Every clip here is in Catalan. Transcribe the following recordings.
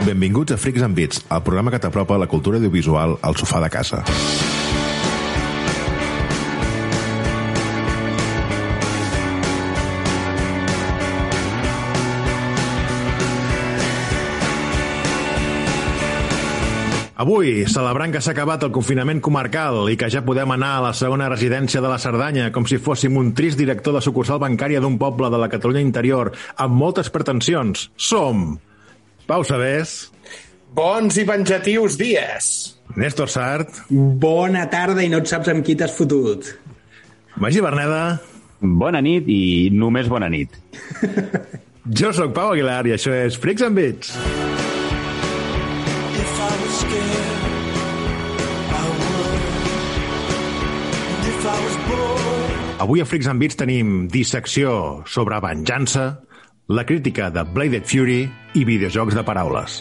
Benvinguts a Freaks and Beats, el programa que t'apropa la cultura audiovisual al sofà de casa. Avui, celebrant que s'ha acabat el confinament comarcal i que ja podem anar a la segona residència de la Cerdanya com si fóssim un trist director de sucursal bancària d'un poble de la Catalunya interior amb moltes pretensions, som... Pau Sabés, Bons i venjatius dies. Néstor Sart, Bona tarda i no et saps amb qui t'has fotut. Magí Berneda, Bona nit i només bona nit. jo sóc Pau Aguilar i això és Freaks and Beats. Avui a Freaks and Beats tenim dissecció sobre venjança, la crítica de Bladed Fury i videojocs de paraules.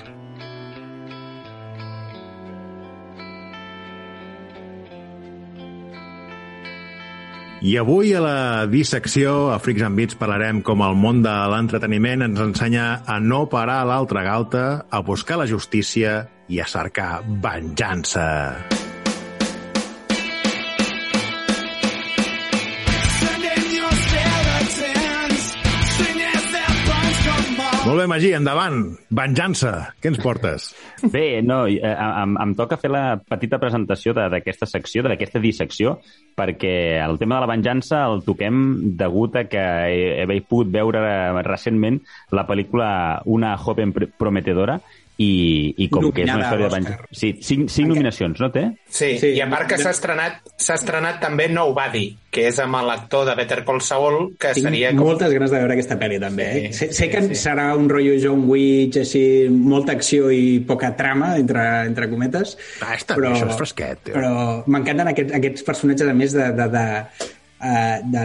I avui a la dissecció, a Freaks and Beats, parlarem com el món de l'entreteniment ens ensenya a no parar l'altra galta, a buscar la justícia i a cercar venjança. Molt Magí, endavant. Venjança. Què ens portes? Bé, no, eh, em, em toca fer la petita presentació d'aquesta secció, d'aquesta dissecció, perquè el tema de la venjança el toquem degut a que he, he pogut veure recentment la pel·lícula Una joven pr- prometedora i, i com que és una Nominada història de venjança... Sí, cinc, cinc nominacions, no té? Sí, Sí. i a part que s'ha estrenat, s'ha estrenat també Nobody, que és amb l'actor de Better Call Saul, que Tinc seria com... moltes ganes de veure aquesta pel·li, també. Sí, eh? Sé, sé sí, que sí. serà un rotllo John Wick, així, molta acció i poca trama, entre, entre cometes. Ah, està bé, això és fresquet, tio. Però m'encanten aquests, aquests personatges, a més, de... de, de Uh, de,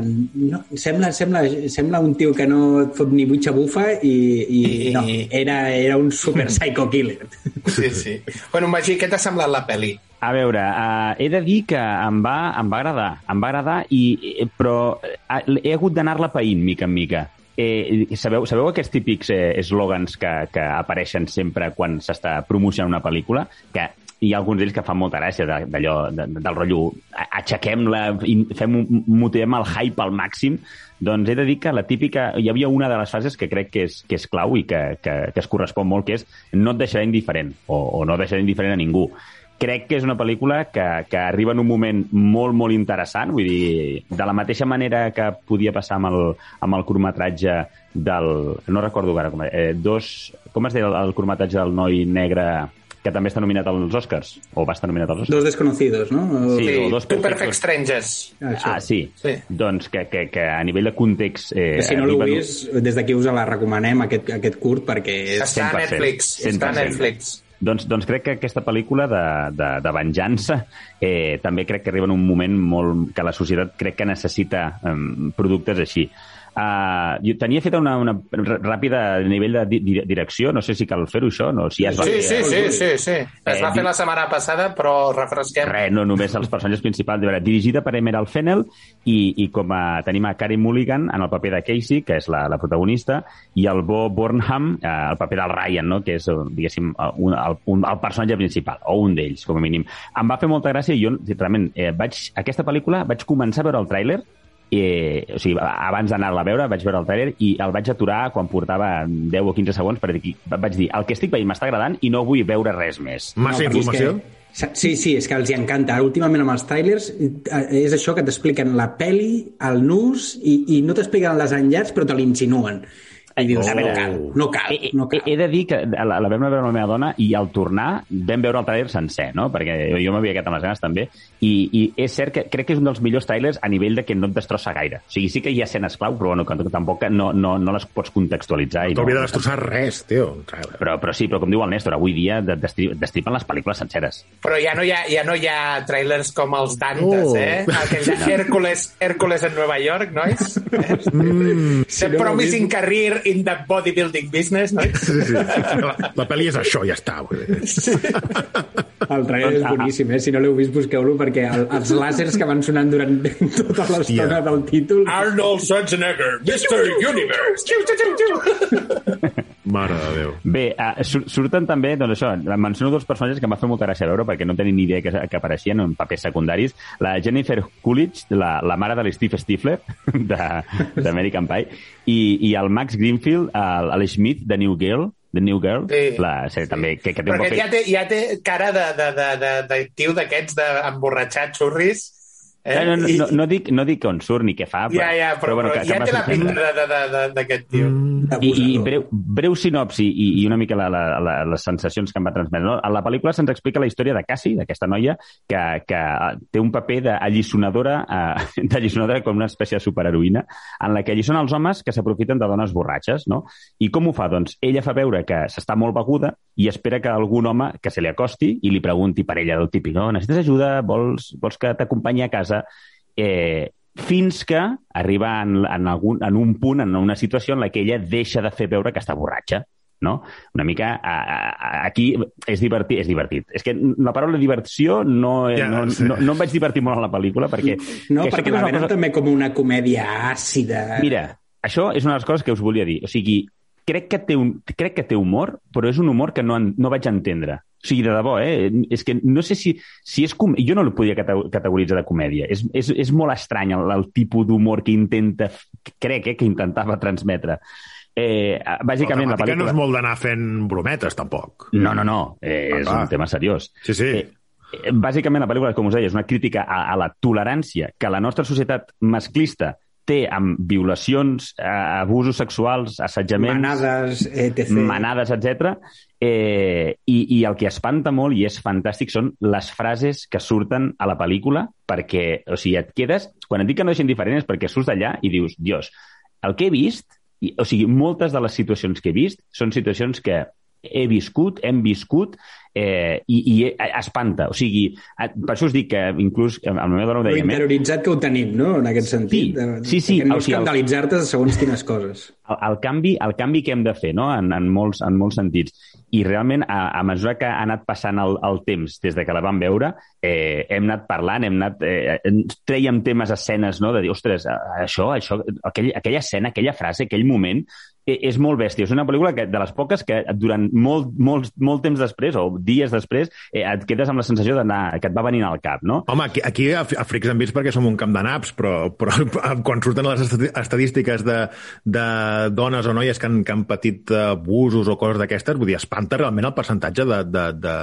no, sembla, sembla, sembla un tio que no et fot ni butxa bufa i, i I- no, era, era un super psycho killer. Sí, sí. Bueno, Magí, què t'ha semblat la pel·li? A veure, uh, he de dir que em va, em va agradar, em va agradar, i, eh, però eh, he hagut d'anar-la païnt mica en mica. Eh, sabeu, sabeu aquests típics eh, eslògans que, que apareixen sempre quan s'està promocionant una pel·lícula? Que hi ha alguns d'ells que fan molta gràcia d'allò, de, del rotllo aixequem-la, i fem motivem el hype al màxim, doncs he de dir que la típica... Hi havia una de les fases que crec que és, que és clau i que, que, que es correspon molt, que és no et deixarà indiferent, o, o no deixarà indiferent a ningú crec que és una pel·lícula que, que arriba en un moment molt, molt interessant. Vull dir, de la mateixa manera que podia passar amb el, amb el curtmetratge del... No recordo ara com... Eh, dos... Com es deia el, el curtmetratge del noi negre que també està nominat als Oscars? O va estar nominat als Oscars? Dos desconocidos, no? O- Sí, Sí, o dos Two perfectos. Perfect Strangers. Això. Ah, sí. Sí. Doncs que, que, que a nivell de context... Eh, Que si no l'heu en- vist, des d'aquí us la recomanem, aquest, aquest curt, perquè és... Està a 100%, Netflix. Està a 100%. Netflix. Doncs, doncs crec que aquesta pel·lícula de, de, de venjança eh, també crec que arriba en un moment molt que la societat crec que necessita eh, productes així. Uh, jo tenia feta una, una ràpida nivell de di di direcció, no sé si cal fer-ho això, no, si ja es va Sí, fer, sí, sí, sí, sí. Es Eh, va fer la setmana passada, però refresquem. Res, no només els personatges principals. De veure, dirigida per Emerald Fennell i, i com a, tenim a Carey Mulligan en el paper de Casey, que és la, la protagonista, i el Bo Burnham, eh, el paper del Ryan, no? que és, eh, diguéssim, eh, un, el, un, el personatge principal, o un d'ells, com a mínim. Em va fer molta gràcia i jo, realment, eh, vaig, aquesta pel·lícula vaig començar a veure el tràiler eh, o sigui, abans d'anar-la a veure vaig veure el trailer i el vaig aturar quan portava 10 o 15 segons perquè dir- vaig dir, el que estic veient m'està agradant i no vull veure res més. Massa és informació? Que, sí, sí, és que els hi encanta. Últimament amb els trailers eh, és això que t'expliquen la peli, el nus, i, i no t'expliquen les enllats, però te l'insinuen. I dius, A no veure, cal, no cal, He, no he, cal. he de dir que la, la vam veure amb la meva dona i al tornar vam veure el tràiler sencer, no? Perquè jo, jo m'havia quedat amb les ganes també. I, I és cert que crec que és un dels millors trailers a nivell de que no et destrossa gaire. O sigui, sí que hi ha escenes clau, però bueno, que tampoc no, no, no les pots contextualitzar. i T'hauria no, de destrossar res, tio. trailer. però, però sí, però com diu el Néstor, avui dia de- destri- destripen les pel·lícules senceres. Però ja no hi ha, ja no hi ha trailers com els d'antes, Oh. eh? Aquell de Hércules, Hércules en Nova York, nois? Mm, si the no ho promising vist- career in the bodybuilding business, nois? Sí, sí. La, la pel·li és això, ja està. Dir. El trailer és boníssim, eh? Si no l'heu vist, busqueu-lo, perquè el, els làsers que van sonant durant tota l'estona del títol... Arnold Schwarzenegger, Mr. Universe! Mare de Déu. Bé, uh, sur surten també, doncs això, menciono dos personatges que em va fer molta gràcia veure perquè no tenia ni idea que, que apareixien en papers secundaris. La Jennifer Coolidge, la, la mare de l'Steve Stifler, de- d'American Pie, i, i el Max Greenfield, el, el Smith, de New Girl, de New Girl, Sí. la, sí, també, que, que té un Però paper... aquest ja té, ja té cara de, de, de, de, de tio d'aquests d'emborratxat xurris. Eh? Eh, no, no, I- no, no, dic, no dic on surt ni què fa, però, Ja, ja, però, bueno, però, que, ja que té la pinta d'aquest tio. I, i Abusador. breu, breu sinopsi i, i una mica la, la, la, les sensacions que em va transmetre. No? A la pel·lícula se'ns explica la història de Cassie, d'aquesta noia, que, que té un paper d'allisonadora eh, d'allisonadora com una espècie de superheroïna, en la que allisona els homes que s'aprofiten de dones borratxes. No? I com ho fa? Doncs ella fa veure que s'està molt beguda i espera que algun home que se li acosti i li pregunti per ella del típic, no? necessites ajuda? Vols, vols que t'acompanyi a casa? Eh, fins que arriba en, en, algun, en un punt, en una situació en la que ella deixa de fer veure que està borratxa. No? Una mica a, a, a, aquí és divertit, és divertit. És que la paraula diversió no, Ja, ja, no, sí. no, no em vaig divertir molt en la pel·lícula perquè... No, perquè la venen també com una comèdia àcida. Mira, això és una de les coses que us volia dir. O sigui, crec que té, un, crec que té humor, però és un humor que no, no vaig entendre. O sigui, de debò, eh? És que no sé si, si és... Com... Jo no el podia cate- categoritzar de comèdia. És, és, és molt estrany el, el tipus d'humor que intenta... Crec, eh, que intentava transmetre. Eh, bàsicament, la la pel·lícula... no és molt d'anar fent brometes, tampoc. No, no, no. Eh, Ah, és clar. un tema seriós. Sí, sí. Eh, eh, bàsicament, la pel·lícula, com us deia, és una crítica a, a la tolerància que la nostra societat masclista té amb violacions, eh, abusos sexuals, assetjaments... Manades, etc. manades, etc. Eh, i, I el que espanta molt i és fantàstic són les frases que surten a la pel·lícula perquè, o sigui, et quedes... Quan et dic que no deixen diferent és perquè surts d'allà i dius, Dios, el que he vist, i, o sigui, moltes de les situacions que he vist són situacions que he viscut, hem viscut, eh, i, i espanta. O sigui, eh, per això us dic que inclús amb la meva dona ho Lo "Mira, interioritzat que ho tenim, no?, en aquest sentit. Sí, sí, sí, que no escandalitzar-te segons quines coses. el, el, canvi, el canvi que hem de fer no? en, en, molts, en molts sentits. I realment, a, a mesura que ha anat passant el, el temps des de que la vam veure, eh, hem anat parlant, hem anat... Eh, treiem temes, escenes, no? de dir, ostres, això, això, aquell, aquella escena, aquella frase, aquell moment, eh, és molt bèstia. És una pel·lícula que, de les poques que durant molt, molt, molt temps després, o dies després, eh, et quedes amb la sensació d'anar que et va venint al cap, no? Home, aquí, aquí a, a Frics en perquè som un camp de naps, però, però quan surten les estadístiques de, de dones o noies que han, que han patit eh, abusos o coses d'aquestes, vull dir, espanta realment el percentatge de, de, de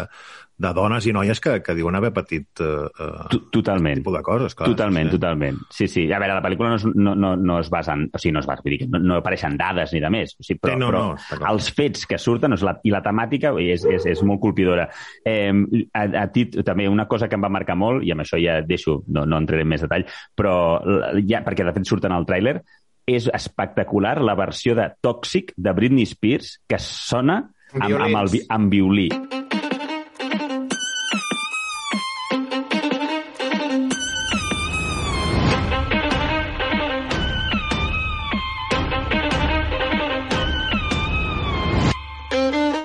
dones i noies que, que diuen haver patit eh, eh, Totalment. aquest tipus de coses. Clar, Totalment, sí. totalment. Sí, sí. A veure, la pel·lícula no es, no, no, no es basa en... O sigui, no es basa, vull dir que no, no apareixen dades ni de més. O sigui, però, Sí, no, però no, els fets que surten és la, i la temàtica és, és, és molt colpidora. Eh, a, a tit, també una cosa que em va marcar molt, i amb això ja deixo, no, no entraré en més detall, però ja, perquè de fet surten al tràiler, és espectacular la versió de Toxic de Britney Spears que sona amb, amb, el, vi- amb violí.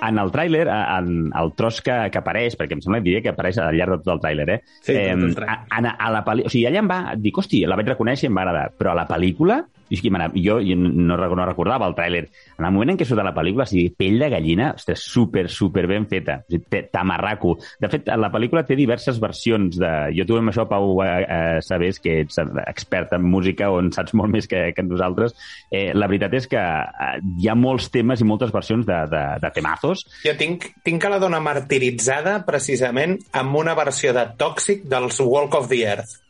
En el tràiler, en el tros que, que apareix, perquè em sembla que diria que apareix al llarg de tot el tràiler, eh? Sí, eh, a, a, a la pel·li... O sigui, allà em va... Dic, hosti, la vaig reconèixer i em va agradar. Però a la pel·lícula... És que jo, no, no recordava el tràiler. En el moment en què surt la pel·lícula, o sigui, pell de gallina, ostres, super, super ben feta. O sigui, tamarraco. De fet, la pel·lícula té diverses versions de... Jo tu amb això, Pau, eh, eh, sabés que ets expert en música o en saps molt més que, que nosaltres. Eh, la veritat és que eh, hi ha molts temes i moltes versions de, de, de temazos Jo tinc, tinc a la dona martiritzada precisament amb una versió de Tòxic dels Walk of the Earth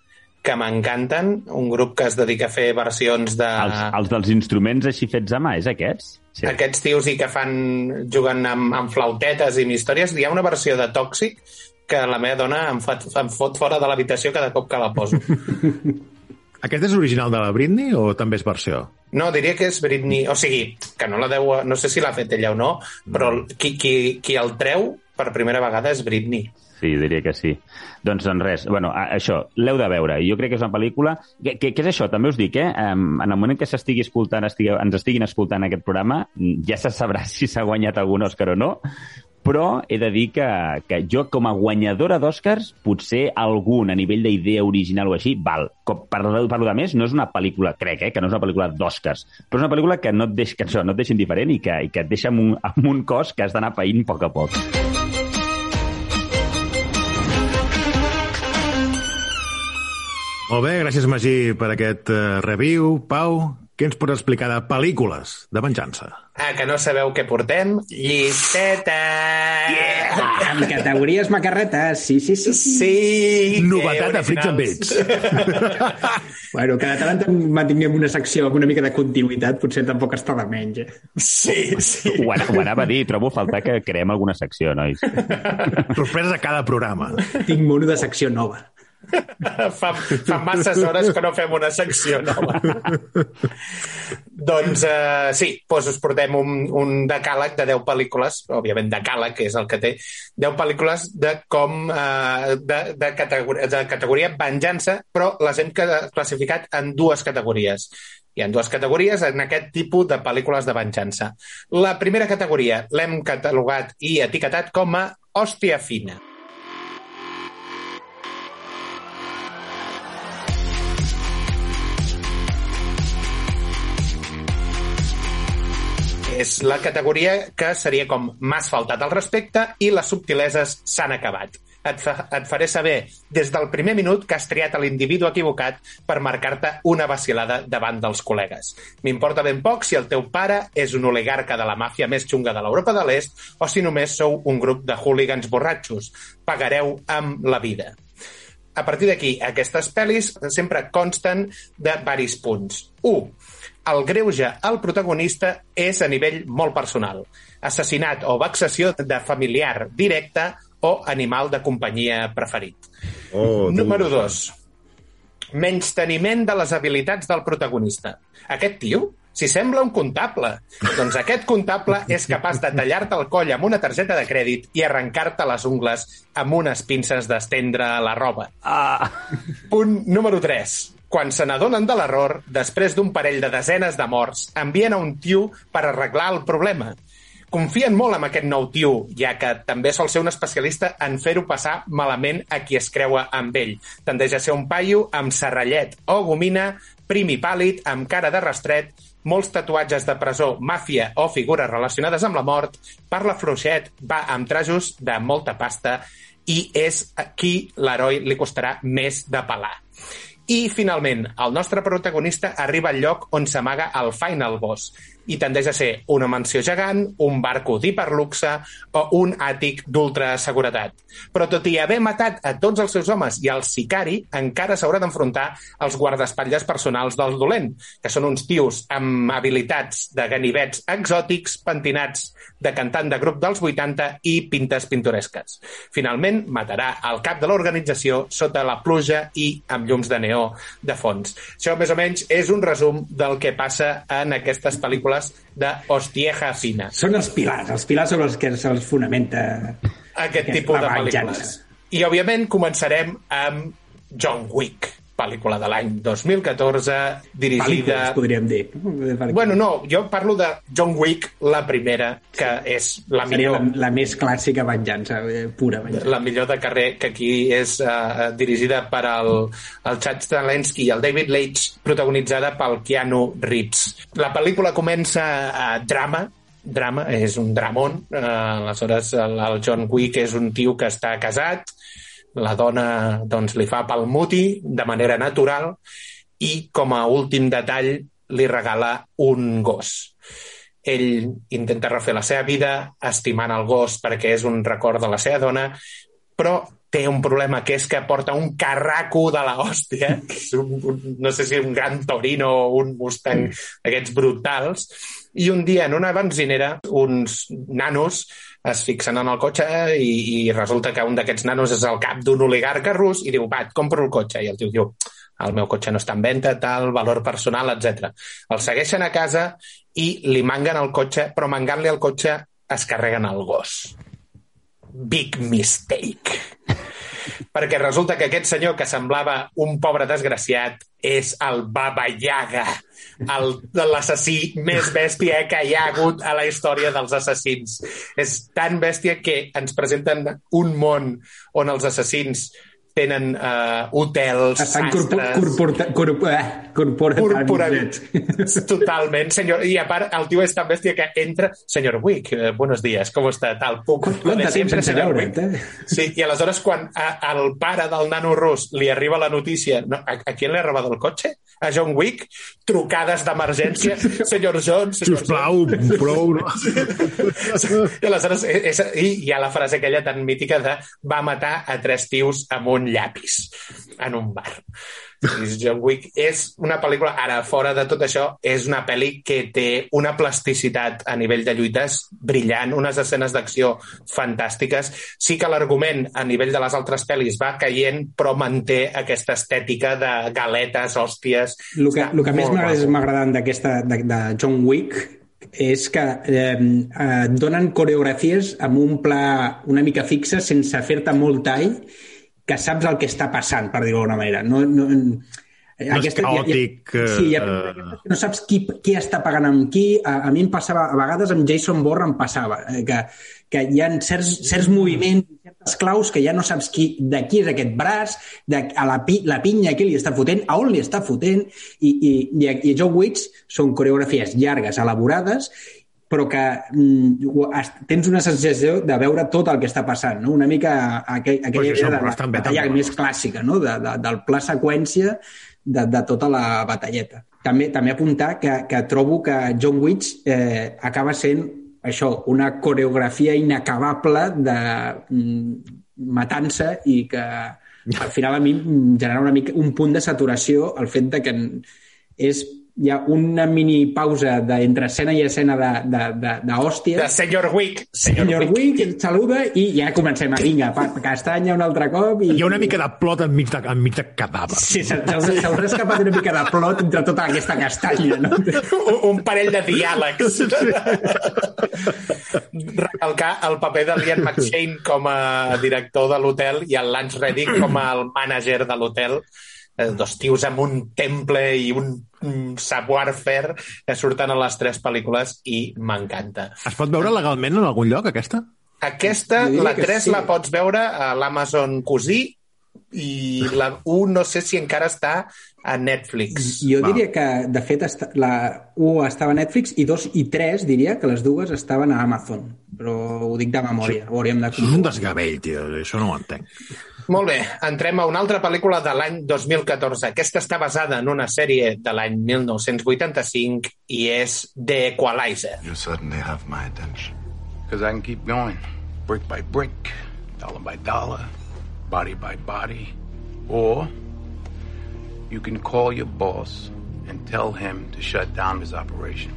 que m'encanten, un grup que es dedica a fer versions de... Els, els dels instruments així fets a mà, és aquests? Sí. Aquests tios i que fan, juguen amb, amb flautetes i amb històries. Hi ha una versió de Tòxic que la meva dona em, fa, em fot fora de l'habitació cada cop que la poso. Aquest és original de la Britney o també és versió? No, diria que és Britney. O sigui, que no la deu... No sé si l'ha fet ella o no, però qui, qui, qui el treu per primera vegada és Britney. Sí, diria que sí. Doncs, doncs res, bueno, això, l'heu de veure. Jo crec que és una pel·lícula... Que, que és això, també us dic, eh? En el moment que s'estigui escoltant, estigui, ens estiguin escoltant aquest programa, ja se sabrà si s'ha guanyat algun Òscar o no, però he de dir que, que jo, com a guanyadora d'Oscars, potser algun a nivell d'idea original o així, val. Com, per, per de més, no és una pel·lícula, crec, eh, que no és una pel·lícula d'Oscars, però és una pel·lícula que no et, deix, que això, no et deixa indiferent i que, i que et deixa amb un, amb un cos que has d'anar païnt a poc a poc. Molt bé, gràcies Magí per aquest uh, review. Pau, què ens pots explicar de pel·lícules de venjança? Ah, que no sabeu què portem? Llisteta! Yeah! En categories macarretes, sí, sí, sí. Sí! sí Novetat a Freaks and Bits. bueno, cada tant mantinguem una secció amb una mica de continuïtat, potser tampoc està de menys. Eh? Sí, sí. Ho, ho anava a dir, trobo a faltar que creem alguna secció, nois. Sorpreses a cada programa. Tinc mono de secció nova. fa, fa masses hores que no fem una secció nova. doncs uh, sí, doncs us portem un, un decàleg de 10 pel·lícules, òbviament decàleg, que és el que té, 10 pel·lícules de com uh, de, de, categoria, de categoria venjança, però les hem classificat en dues categories. Hi ha dues categories en aquest tipus de pel·lícules de venjança. La primera categoria l'hem catalogat i etiquetat com a hòstia fina. És la categoria que seria com m'has faltat al respecte i les subtileses s'han acabat. Et, fa, et faré saber des del primer minut que has triat a l'individu equivocat per marcar-te una vacilada davant dels col·legues. M'importa ben poc si el teu pare és un oligarca de la màfia més xunga de l'Europa de l'Est o si només sou un grup de hooligans borratxos. Pagareu amb la vida. A partir d'aquí, aquestes pel·lis sempre consten de varis punts. 1 el greuge al protagonista és a nivell molt personal. Assassinat o vexació de familiar directe o animal de companyia preferit. Oh, Número 2. Menys-teniment de les habilitats del protagonista. Aquest tio si sembla un comptable. Doncs aquest comptable és capaç de tallar-te el coll amb una targeta de crèdit i arrencar-te les ungles amb unes pinces d'estendre la roba. Ah. Punt número 3 quan se n'adonen de l'error, després d'un parell de desenes de morts, envien a un tio per arreglar el problema. Confien molt en aquest nou tio, ja que també sol ser un especialista en fer-ho passar malament a qui es creua amb ell. Tendeix a ser un paio amb serrallet o gomina, prim i pàl·lid, amb cara de rastret, molts tatuatges de presó, màfia o figures relacionades amb la mort, parla fluixet, va amb trajos de molta pasta i és qui l'heroi li costarà més de pelar. I, finalment, el nostre protagonista arriba al lloc on s'amaga el Final Boss i tendeix a ser una mansió gegant, un barco d'hiperluxe o un àtic d'ultraseguretat. Però tot i haver matat a tots els seus homes i el sicari, encara s'haurà d'enfrontar als guardaespatlles personals del dolent, que són uns tios amb habilitats de ganivets exòtics, pentinats de cantant de grup dels 80 i pintes pintoresques. Finalment, matarà el cap de l'organització sota la pluja i amb llums de neó de fons. Això, més o menys, és un resum del que passa en aquestes pel·lícules de Hostieja Fina. Són els pilars, els pilars sobre els que se'ls fonamenta aquest tipus de pel·lícules. I, òbviament, començarem amb John Wick pel·lícula de l'any 2014, dirigida... Pel·lícules, podríem dir. Bueno, no, jo parlo de John Wick, la primera, que sí. és la Seria millor... la, la més clàssica venjança, eh, pura venjança. La millor de carrer, que aquí és uh, dirigida per el, el Chad Stahelski i el David Leitch, protagonitzada pel Keanu Reeves. La pel·lícula comença a drama, drama, és un dramón. Uh, aleshores, el, el John Wick és un tio que està casat, la dona doncs, li fa pel muti de manera natural i, com a últim detall, li regala un gos. Ell intenta refer la seva vida estimant el gos perquè és un record de la seva dona, però té un problema, que és que porta un carraco de la hòstia, que és un, un, no sé si un gran Torino o un Mustang d'aquests brutals, i un dia en una benzinera uns nanos es fixen en el cotxe i, i resulta que un d'aquests nanos és el cap d'un oligarca rus i diu, va, et compro el cotxe. I el tio diu, el meu cotxe no està en venda, tal, valor personal, etc. El segueixen a casa i li manguen el cotxe, però mangant-li el cotxe es carreguen el gos. Big mistake. Perquè resulta que aquest senyor que semblava un pobre desgraciat és el Baba Yaga, l'assassí més bèstia que hi ha hagut a la història dels assassins. És tan bèstia que ens presenten un món on els assassins tenen uh, hotels, Estan sastres... corpora, corpora, corpora, Corporativitzats. Totalment, senyor. I a part, el tio és tan bèstia que entra... Senyor Wick, eh, buenos días, com està? Tal, puc... Quant de senyor Wick? eh? Sí, i aleshores quan a, al pare del nano rus li arriba la notícia... No, a, a qui li ha robat el cotxe? A John Wick? Trucades d'emergència. Senyor Jones, senyor Sisplau, prou, no? I aleshores és, és, i hi ha la frase aquella tan mítica de va matar a tres tios amb un llapis en un bar. John Wick és una pel·lícula, ara fora de tot això, és una pel·li que té una plasticitat a nivell de lluites brillant, unes escenes d'acció fantàstiques. Sí que l'argument a nivell de les altres pel·lis va caient, però manté aquesta estètica de galetes, hòsties... El que, el que més m'agrada d'aquesta de, de John Wick és que eh, eh, donen coreografies amb un pla una mica fixe sense fer-te molt tall que saps el que està passant, per dir-ho d'alguna manera. No, no, No és caòtic, Ja, ja, sí, ja, eh, no saps qui, qui està pagant amb qui. A, a mi em passava, a vegades amb Jason Bourne em passava, eh, que, que hi ha certs, certs moviments, certes claus que ja no saps qui, de qui és aquest braç, de, a la, pi, la pinya que li està fotent, a on li està fotent, i, i, i, i a John Wick són coreografies llargues, elaborades, però que mm, tens una sensació de veure tot el que està passant, no? una mica aquell, aquella Pues idea de bé, batalla més clàssica, no? de, de, del pla seqüència de, de tota la batalleta. També, també apuntar que, que trobo que John Wick eh, acaba sent això, una coreografia inacabable de mm, matança i que al final a mi genera una mica un punt de saturació el fet de que és hi ha una mini pausa de, entre escena i escena de, de, de, d'hòsties. De Senyor Wick. Senyor Wick et saluda i ja comencem a vinga, pa, castanya un altre cop i... Hi ha una mica de plot enmig de, enmig de cadàver. Sí, se'ls se ha escapat una mica de plot entre tota aquesta castanya, no? un, un parell de diàlegs. Recalcar el paper de Liam McShane com a director de l'hotel i el Lance Reddick com a el mànager de l'hotel. Eh, Dos tios amb un temple i un, un savoir-faire que surten a les tres pel·lícules i m'encanta. Es pot veure legalment en algun lloc, aquesta? Aquesta, la que 3 sí. la pots veure a l'Amazon Cosí i la 1 no sé si encara està a Netflix. Jo Val. diria que, de fet, la 1 estava a Netflix i 2 i 3 diria que les dues estaven a Amazon. Però ho dic de memòria, ho hauríem de Això és un desgavell, tio. Això no ho entenc. Molt bé, entrem a una altra pel·lícula de l'any 2014. Aquesta està basada en una sèrie de l'any 1985 i és The Equalizer. You suddenly have my attention. Because I can keep going, brick by brick, dollar by dollar, body by body. Or you can call your boss and tell him to shut down his operation.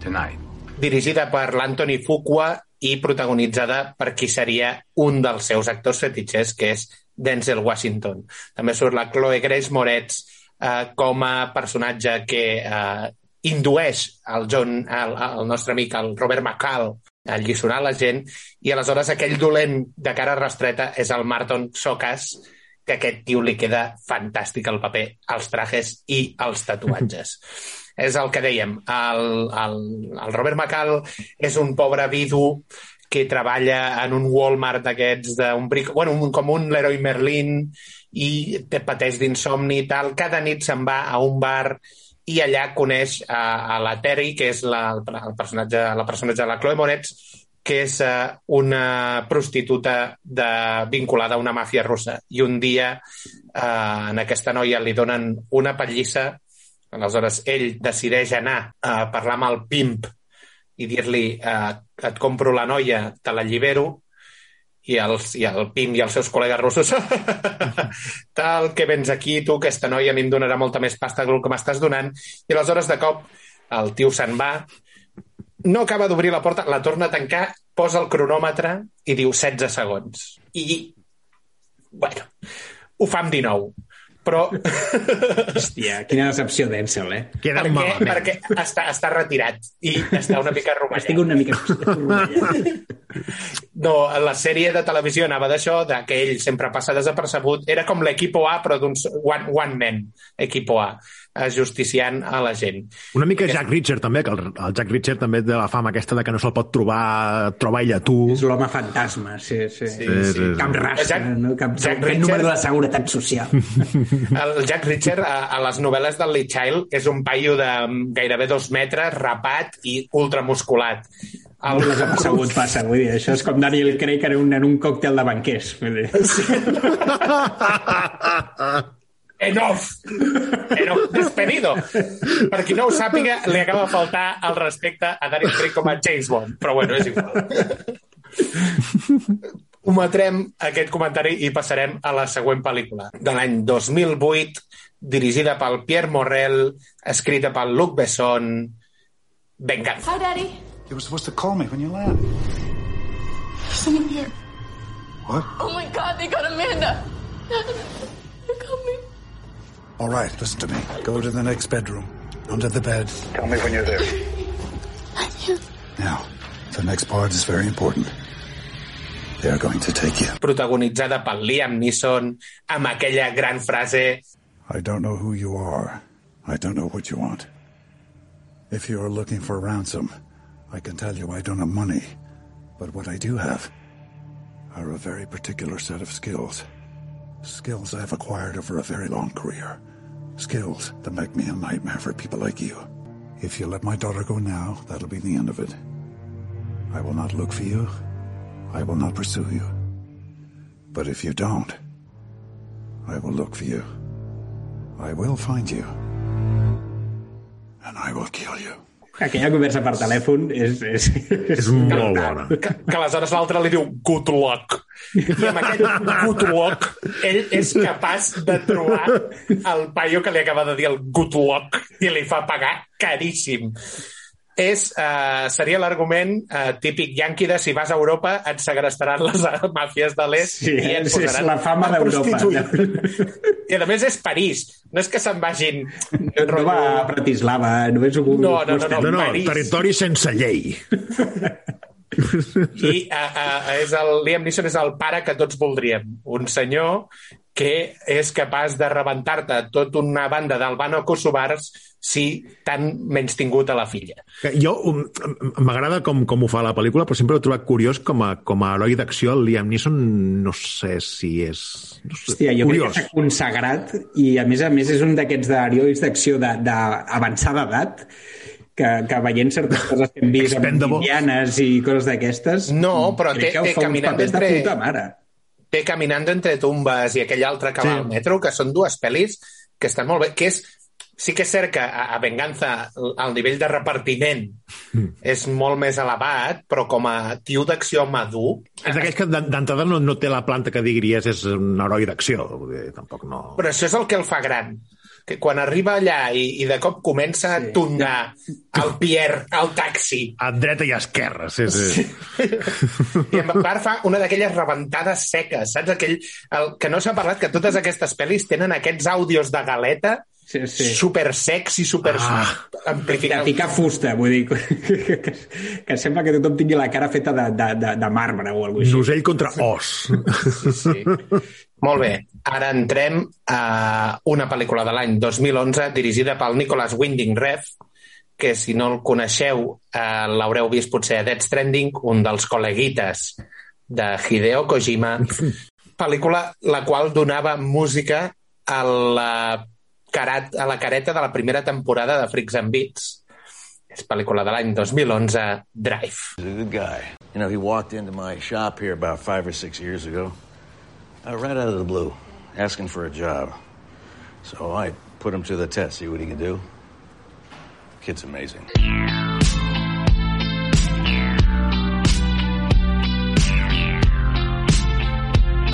Tonight. dirigida per l'Anthony Fuqua i protagonitzada per qui seria un dels seus actors fetitxers, que és Denzel Washington. També surt la Chloe Grace Moretz eh, com a personatge que eh, indueix el, John, el, el nostre amic, el Robert McCall, a alliçonar la gent, i aleshores aquell dolent de cara rastreta és el Martin Sokas, que aquest tio li queda fantàstic el paper, els trajes i els tatuatges. és el que dèiem, el, el, el Robert McCall és un pobre vidu que treballa en un Walmart d'aquests, d'un bric... bueno, un, com un Leroy Merlin i té pateix d'insomni i tal. Cada nit se'n va a un bar i allà coneix a, a la Terry, que és la, el personatge, la personatge de la Chloe Moretz, que és uh, una prostituta de, vinculada a una màfia russa. I un dia uh, en aquesta noia li donen una pallissa, aleshores ell decideix anar a parlar amb el pimp i dir-li uh, et compro la noia, te l'allibero, i, els, i el Pim i els seus col·legues russos tal que vens aquí, tu, aquesta noia a mi em donarà molta més pasta que el que m'estàs donant i aleshores de cop el tio se'n va no acaba d'obrir la porta, la torna a tancar posa el cronòmetre i diu 16 segons. I bueno, ho fa amb 19 però... Hòstia, quina decepció d'Ensel, eh? Queda perquè, malament. perquè està, està retirat i està una mica rovellat. Estic una mica... No, la sèrie de televisió anava d'això, de que ell sempre passa desapercebut. Era com l'equipo A, però d'un one, one man, equipo A, justiciant a la gent. Una mica Jack Reacher, també, que el, el Jack Reacher també té la fama aquesta de que no se'l pot trobar, trobar ella tu. És l'home fantasma, sí, sí. Sí, sí, sí. Cap raça, Jack- no? Cap, Jack Reacher- número de la seguretat social. El Jack Reacher, a, a les novel·les del Lee Child, és un paio de mm, gairebé dos metres, rapat i ultramusculat. El que desapercebut passa, vull dir, això és com Daniel Craig en un, en un còctel de banquers. Vull dir. Enough! Enough! Despedido! Per qui no ho sàpiga, li acaba de faltar el respecte a Daniel Craig com a James Bond. Però bueno, és igual. Ometrem aquest comentari i passarem a la següent pel·lícula. De l'any 2008, dirigida pel Pierre Morel, escrita pel Luc Besson, Venganza. Hi, Daddy. You were supposed to call me when you land. Someone here. What? Oh my God, they got Amanda. They're coming. All right, listen to me. Go to the next bedroom. Under the bed. Tell me when you're there. I'm here. Now, the next part is very important. They are going to take you. protagonitzada pel Liam Neeson, amb aquella gran frase I don't know who you are. I don't know what you want. If you are looking for ransom, I can tell you I don't have money. But what I do have are a very particular set of skills. Skills I have acquired over a very long career. Skills that make me a nightmare for people like you. If you let my daughter go now, that'll be the end of it. I will not look for you. I will not pursue you. But if you don't, I will look for you. I will find you. And I will kill you. Aquella conversa per telèfon és... És, És molt bona. que, que aleshores l'altre li diu good luck. I amb aquest good luck ell és capaç de trobar el paio que li acaba de dir el good luck i li fa pagar caríssim. És, uh, seria l'argument uh, típic yanqui de si vas a Europa et segrestaran les màfies de l'est Sí, i et és, és posaran la fama a d'Europa. prostituir. I a més és París. No és que se'n vagin... No va a Bratislava, només un... No, no, no, no. No, no, París. territori sense llei. I uh, uh, és el, Liam Neeson és el pare que tots voldríem. Un senyor que és capaç de rebentar-te tot una banda d'albano si t'han menys tingut a la filla. Jo um, m'agrada com, com ho fa la pel·lícula, però sempre l'he trobat curiós com a, com a heroi d'acció. El Liam Neeson no sé si és... No sé, Hòstia, jo crec curiós. que s'ha consagrat i a més a més és un d'aquests d'herois d'acció de- d'avançada edat que, que veient certes coses que hem vist amb indianes i coses d'aquestes No, però crec té- té Caminant entre- puta mare Té Caminando entre tumbes i aquell altre que va Sí. al metro, que són dues pel·lis que estan molt bé, que és sí que és cert que a, a Venganza el nivell de repartiment és molt més elevat, però com a tio d'acció madur, És d'aquells que d'en- d'entrada no, no té la planta que diries és un heroi d'acció. Tampoc no... Però això és el que el fa gran. Que quan arriba allà i, i de cop comença sí. a tongar el Pierre al taxi A dreta i a esquerra, sí, sí. i en part fa una d'aquelles rebentades seques, saps? Aquell, el, que no s'ha parlat que totes aquestes pel·lis tenen aquests àudios de galeta sí, sí. super i super Ah. de amplificats. picar fusta, vull dir que, que, que sembla que tothom tingui la cara feta de, de, de, de marbre o alguna cosa així. Nusell contra os. Sí. Molt bé, ara entrem a una pel·lícula de l'any 2011 dirigida pel Nicholas Winding Refn, que si no el coneixeu eh, l'haureu vist potser a Death Stranding, un dels col·leguites de Hideo Kojima, pel·lícula la qual donava música a la, carat, a la careta de la primera temporada de Freaks and Beats. És pel·lícula de l'any 2011, Drive. He's a good guy. You know, he walked into my shop here about five or six years ago, uh, right out of the blue, asking for a job. So I put him to the test, see what he could do. Kid's amazing.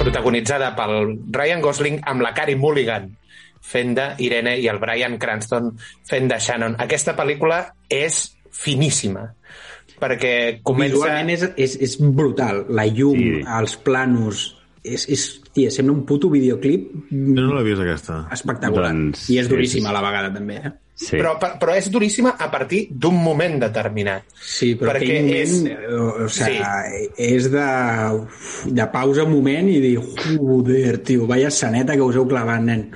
protagonitzada pel Ryan Gosling amb la Carey Mulligan fent de Irene i el Brian Cranston fent de Shannon. Aquesta pel·lícula és finíssima perquè comença... Visualment és, és, és brutal. La llum, Sí. sí. els planos... És, és, tia, sembla un puto videoclip No, no l'he vist, aquesta. espectacular. Doncs, I és duríssima a la vegada, també. Eh? Sí. Però, per- però és duríssima a partir d'un moment determinat. Sí, però Perquè aquell moment, és- és... o, o sigui, sí. és de, de pausa un moment i dir, joder, tio, vaya saneta que us heu clavat, nen.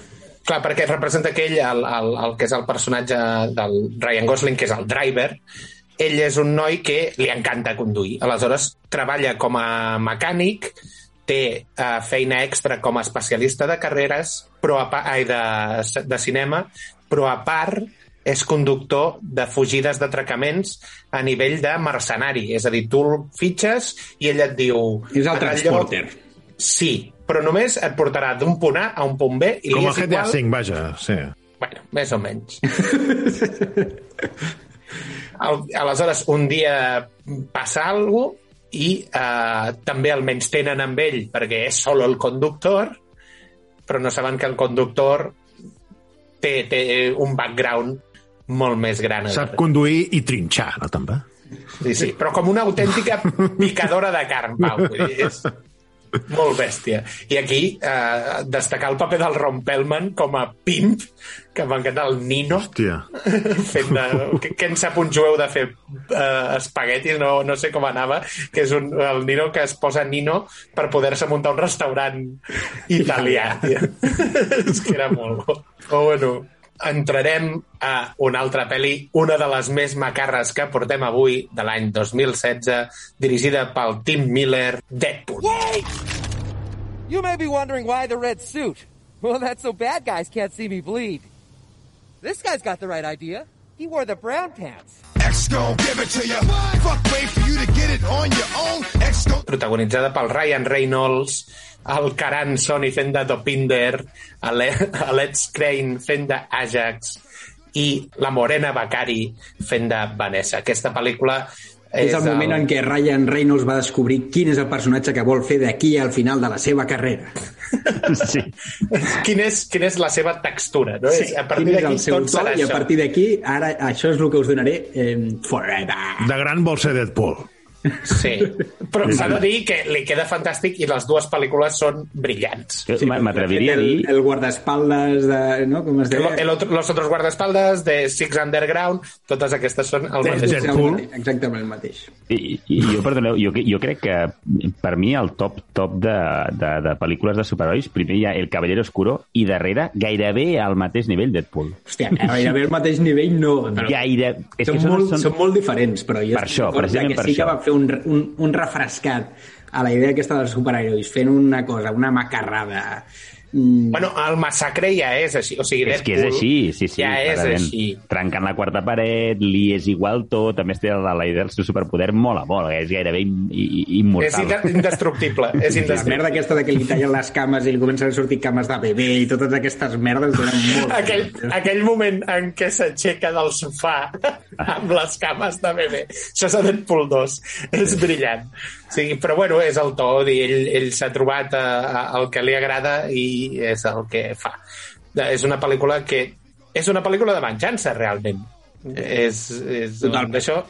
Clar, perquè representa aquell, el, el, el que és el personatge del Ryan Gosling, que és el driver, ell és un noi que li encanta conduir. Aleshores, treballa com a mecànic, té uh, feina extra com a especialista de carreres, però a, pa- ai, de, de cinema, però a part és conductor de fugides d'atracaments a nivell de mercenari. És a dir, tu el fitxes i ell et diu... És el "En lloc- transporter. Sí, però només et portarà d'un punt A a un punt B i Com el és GTA igual... 5, vaja, sí. Bueno, més o menys. Al- Aleshores, un dia passa alguna cosa i eh, també el menys tenen amb ell perquè és solo el conductor, però no saben que el conductor té, té un background molt més gran. Sap conduir i trinxar, no, també? Sí, sí, però com una autèntica picadora de carn, Pau. Vull dir, és molt bèstia. I aquí eh, destacar el paper del Ron Pellman com a pimp, que m'encanta el Nino, Hòstia. fent de... que, que en sap un jueu de fer eh, espaguetis, no, no sé com anava, que és un, el Nino que es posa Nino per poder-se muntar un restaurant italià. és que era molt bo. Però bueno, entrarem a una altra pel·li, una de les més macarres que portem avui, de l'any 2016, dirigida pel Tim Miller, Deadpool. You may be wondering why the red suit. Well, that's so bad guys can't see me bleed. This guy's got the right idea. He wore the brown pants. X gon' give it to you. Fuck, wait for you to get it on your own. X gon' protagonitzada pel Ryan Reynolds, el Karan Soni fent de Dopinder, l'Ed Crane fent de Ajax i la Morena Bacari fent de Vanessa. Aquesta pel·lícula És, és el moment en què Ryan Reynolds va descobrir quin és el personatge que vol fer d'aquí al final de la seva carrera. sí. Quina és, quina és la seva textura, no? Sí, És- a quin partir és d'aquí el seu tot to serà i a partir d'aquí, ara això és el que us donaré eh, forever. De gran vol ser Deadpool. Sí, però s'ha de dir que li queda fantàstic i les dues pel·lícules són brillants. Sí, M'atreviria a el, dir... el guardaespaldes de... No? Com es El, deia? el otro, los otros guardaespaldas de Six Underground, totes aquestes són el mateix. mateix, Exactament el mateix. I, i jo, perdoneu, jo, jo crec que per mi el top top de, de, de pel·lícules de superherois, primer hi ha El Caballero Oscuro i darrere gairebé al mateix nivell Deadpool. Hòstia, gairebé al mateix nivell no. Però Gaire... És són, que molt, són, són molt diferents, però jo Per això, precisament que per sí que això. va fer un, un, un refrescat a la idea aquesta dels superherois, fent una cosa, una macarrada... Mm, Bueno, el massacre ja és així. O sigui, és que és Deadpool així, sí, sí. Ja és clarament. així. Trencant la quarta paret, li és igual tot, a més té la, la idea del seu superpoder mola molt, és gairebé im, i, i- És immortal. inde- indestructible. És la indestructible. merda aquesta de que li tallen les cames i li comencen a sortir cames de bebè i totes aquestes merdes donen molt... Aquell, aquell moment en què s'aixeca del sofà amb les cames de bebè. Això és a Deadpool 2. És brillant. Sí, però bueno, és el to. dir, Ell, ell s'ha trobat a, a, el que li agrada i és el que fa. De- És una pel·lícula que... És una pel·lícula de venjança, realment. És, és Totalment. d'això.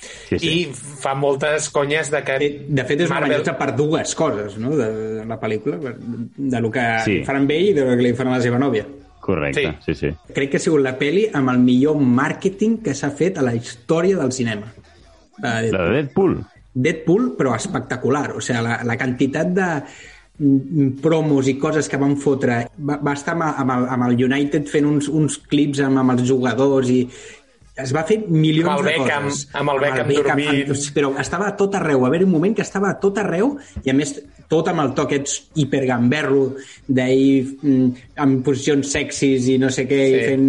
Sí, sí. I fa moltes conyes de que... De fet, és una Marvel- venjança per dues coses, no?, de, de la pel·lícula, de lo que Sí. amb ell i de lo que li fan a la seva nòvia. Correcte, sí, sí. Crec que ha sigut la pel·li amb el millor màrqueting que s'ha fet a la història del cinema. La de La de Deadpool. Deadpool, però espectacular. O sigui, la, la quantitat de mm, promos i coses que van fotre va, va estar amb, amb, el, amb el United fent uns, uns clips amb, amb els jugadors i es va fer milions Amb el de Beckham- coses. amb el Beckham dormint. amb- però estava a tot arreu, va haver un moment que estava a tot arreu i a més tot amb el toc aquest hipergamberro d'ell mm, en posicions sexis i no sé què, Sí. i fent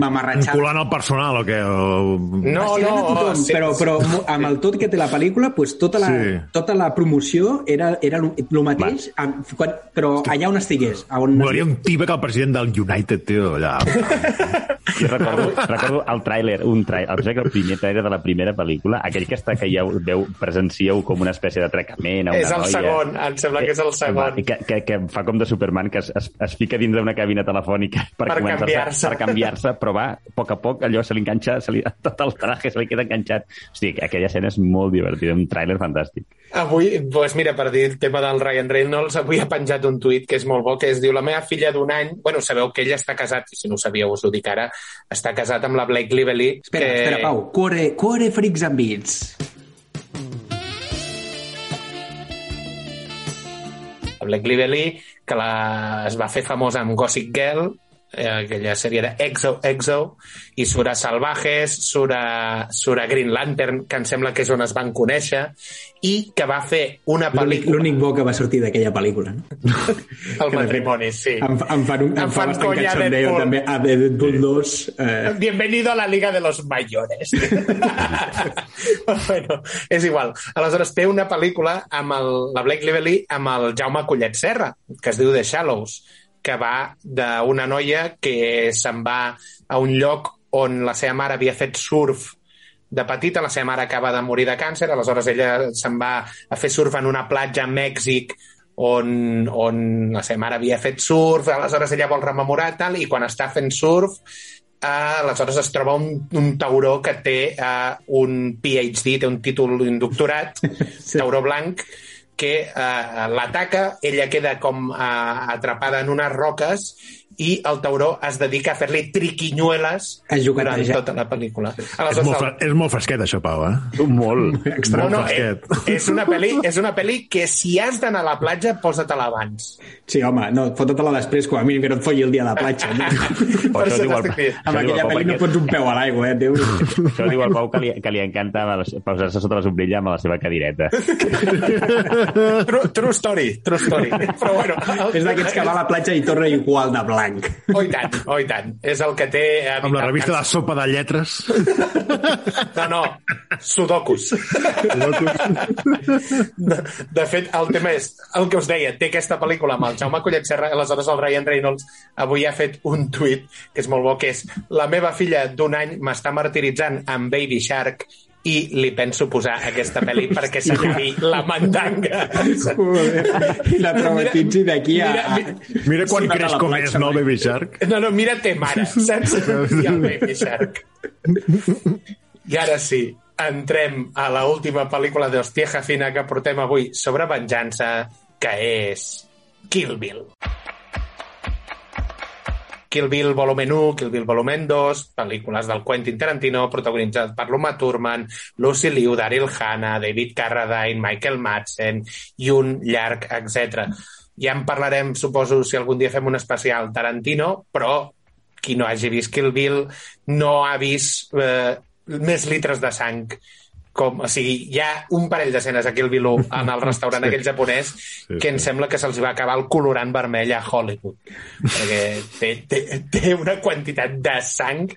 mamarratxades Enculant el personal, o què? O... No, a no, tothom, sí, però, però amb el tot que té la pel·lícula, pues, tota, la, Sí. tota la promoció era, era el mateix, amb, quan, però allà on estigués. a On Molaria un que el president del United, tio, allà. Jo recordo, recordo el tràiler, un tràiler, el, el primer tràiler de la primera pel·lícula, aquell que està que ja veu, presencieu com una espècie d'atracament a una és el noia. segon. En, em sembla que és el segon. Que, que, que fa com de Superman, que es, es, es fica dins d'una cabina telefònica per, Per començar-se- canviar-se. per canviar-se, però va, a poc a poc, allò se li enganxa, se li, tot el traje se li queda enganxat. Hosti, aquella escena és molt divertida, un tràiler fantàstic. Avui, doncs mira, per dir el tema del Ryan Reynolds, avui ha penjat un tuit que és molt bo, que es diu la meva filla d'un any... Bueno, sabeu que ell està casat, i si no ho sabíeu us ho dic ara, està casat amb la Blake Lively. Espera, que... espera, Pau. Cuore, cuore freaks and beats. Blake Lively, que la... es va fer famosa amb Gossip Girl, eh, aquella sèrie de Exo, Exo, i surt a Salvajes, surt a, surt a Green Lantern, que em sembla que és on es van conèixer, i que va fer una pel·lícula... l'únic bo que va sortir d'aquella pel·lícula. No? El matrimoni, sí. Em, em fan, un, em, Em fa fan bastant cachondeo també a Deadpool 2. Eh, Bienvenido a la Liga de los Mayores. bueno, és igual. Aleshores, té una pel·lícula amb el, la Blake Lively amb el Jaume Collet Serra, que es diu The Shallows, que va d'una noia que se'n va a un lloc on la seva mare havia fet surf de petita, la seva mare acaba de morir de càncer, aleshores ella se'n va a fer surf en una platja a Mèxic on, on la seva mare havia fet surf, aleshores ella vol rememorar tal, i quan està fent surf eh, aleshores es troba un, un tauró que té eh, un PhD, té un títol, un doctorat, sí. tauró blanc, que eh, l'ataca, ella queda com eh, atrapada en unes roques i el tauró es dedica a fer-li triquinyueles A durant tota la pel·lícula. És molt, fre és molt fresquet, això, Pau, eh? Molt. no, no, molt eh, fresquet. és una pel·li, és una pel·li que si has d'anar a la platja, posa-te-la abans. sí, home, no, fota-te-la després, com a mínim que no et folli el dia de la platja. No? Per això diu el. Amb aquella pel·li no pots un peu a l'aigua, eh, Déu. Això diu el Pau que li, que li encanta posar-se sota la sombrilla amb la seva cadireta. True, true story, true story. Però bueno, el- És d'aquests que va a la platja i torna igual de blanc. Oh, i tant, oh, i tant. És el que té... eh, Amb la revista de Cans- sopa de lletres. No, no, sudokus. De, de fet, el tema és el que us deia, té aquesta pel·lícula amb el Jaume Collet Serra, aleshores el Ryan Reynolds avui ha fet un tuit que és molt bo, que és la meva filla d'un any m'està martiritzant amb Baby Shark i li penso posar aquesta pel·li perquè s'acabi la mandanga. Joder. I la traumatitzi d'aquí a... Mira, a- Mira quan Sí, creix com és, no. Baby Shark? No, no, mira té mare, saps? I el Baby Shark. I ara sí, entrem a la última pel·lícula d'Hostieja Fina que portem avui sobre venjança, que és Kill Bill. Kill Bill volumen 1, Kill Bill volumen 2, pel·lícules del Quentin Tarantino, protagonitzat per l'Uma Thurman, Lucy Liu, Daryl Hannah, David Carradine, Michael Madsen i un llarg, etc. Ja en parlarem, suposo, si algun dia fem un especial Tarantino, però qui no hagi vist Kill Bill no ha vist eh, més litres de sang com, o sigui, hi ha un parell d'escenes a Kill Bill 1 en el restaurant Sí. aquell japonès Sí, que em sí. sembla que se'ls va acabar el colorant vermell a Hollywood perquè té, té, té una quantitat de sang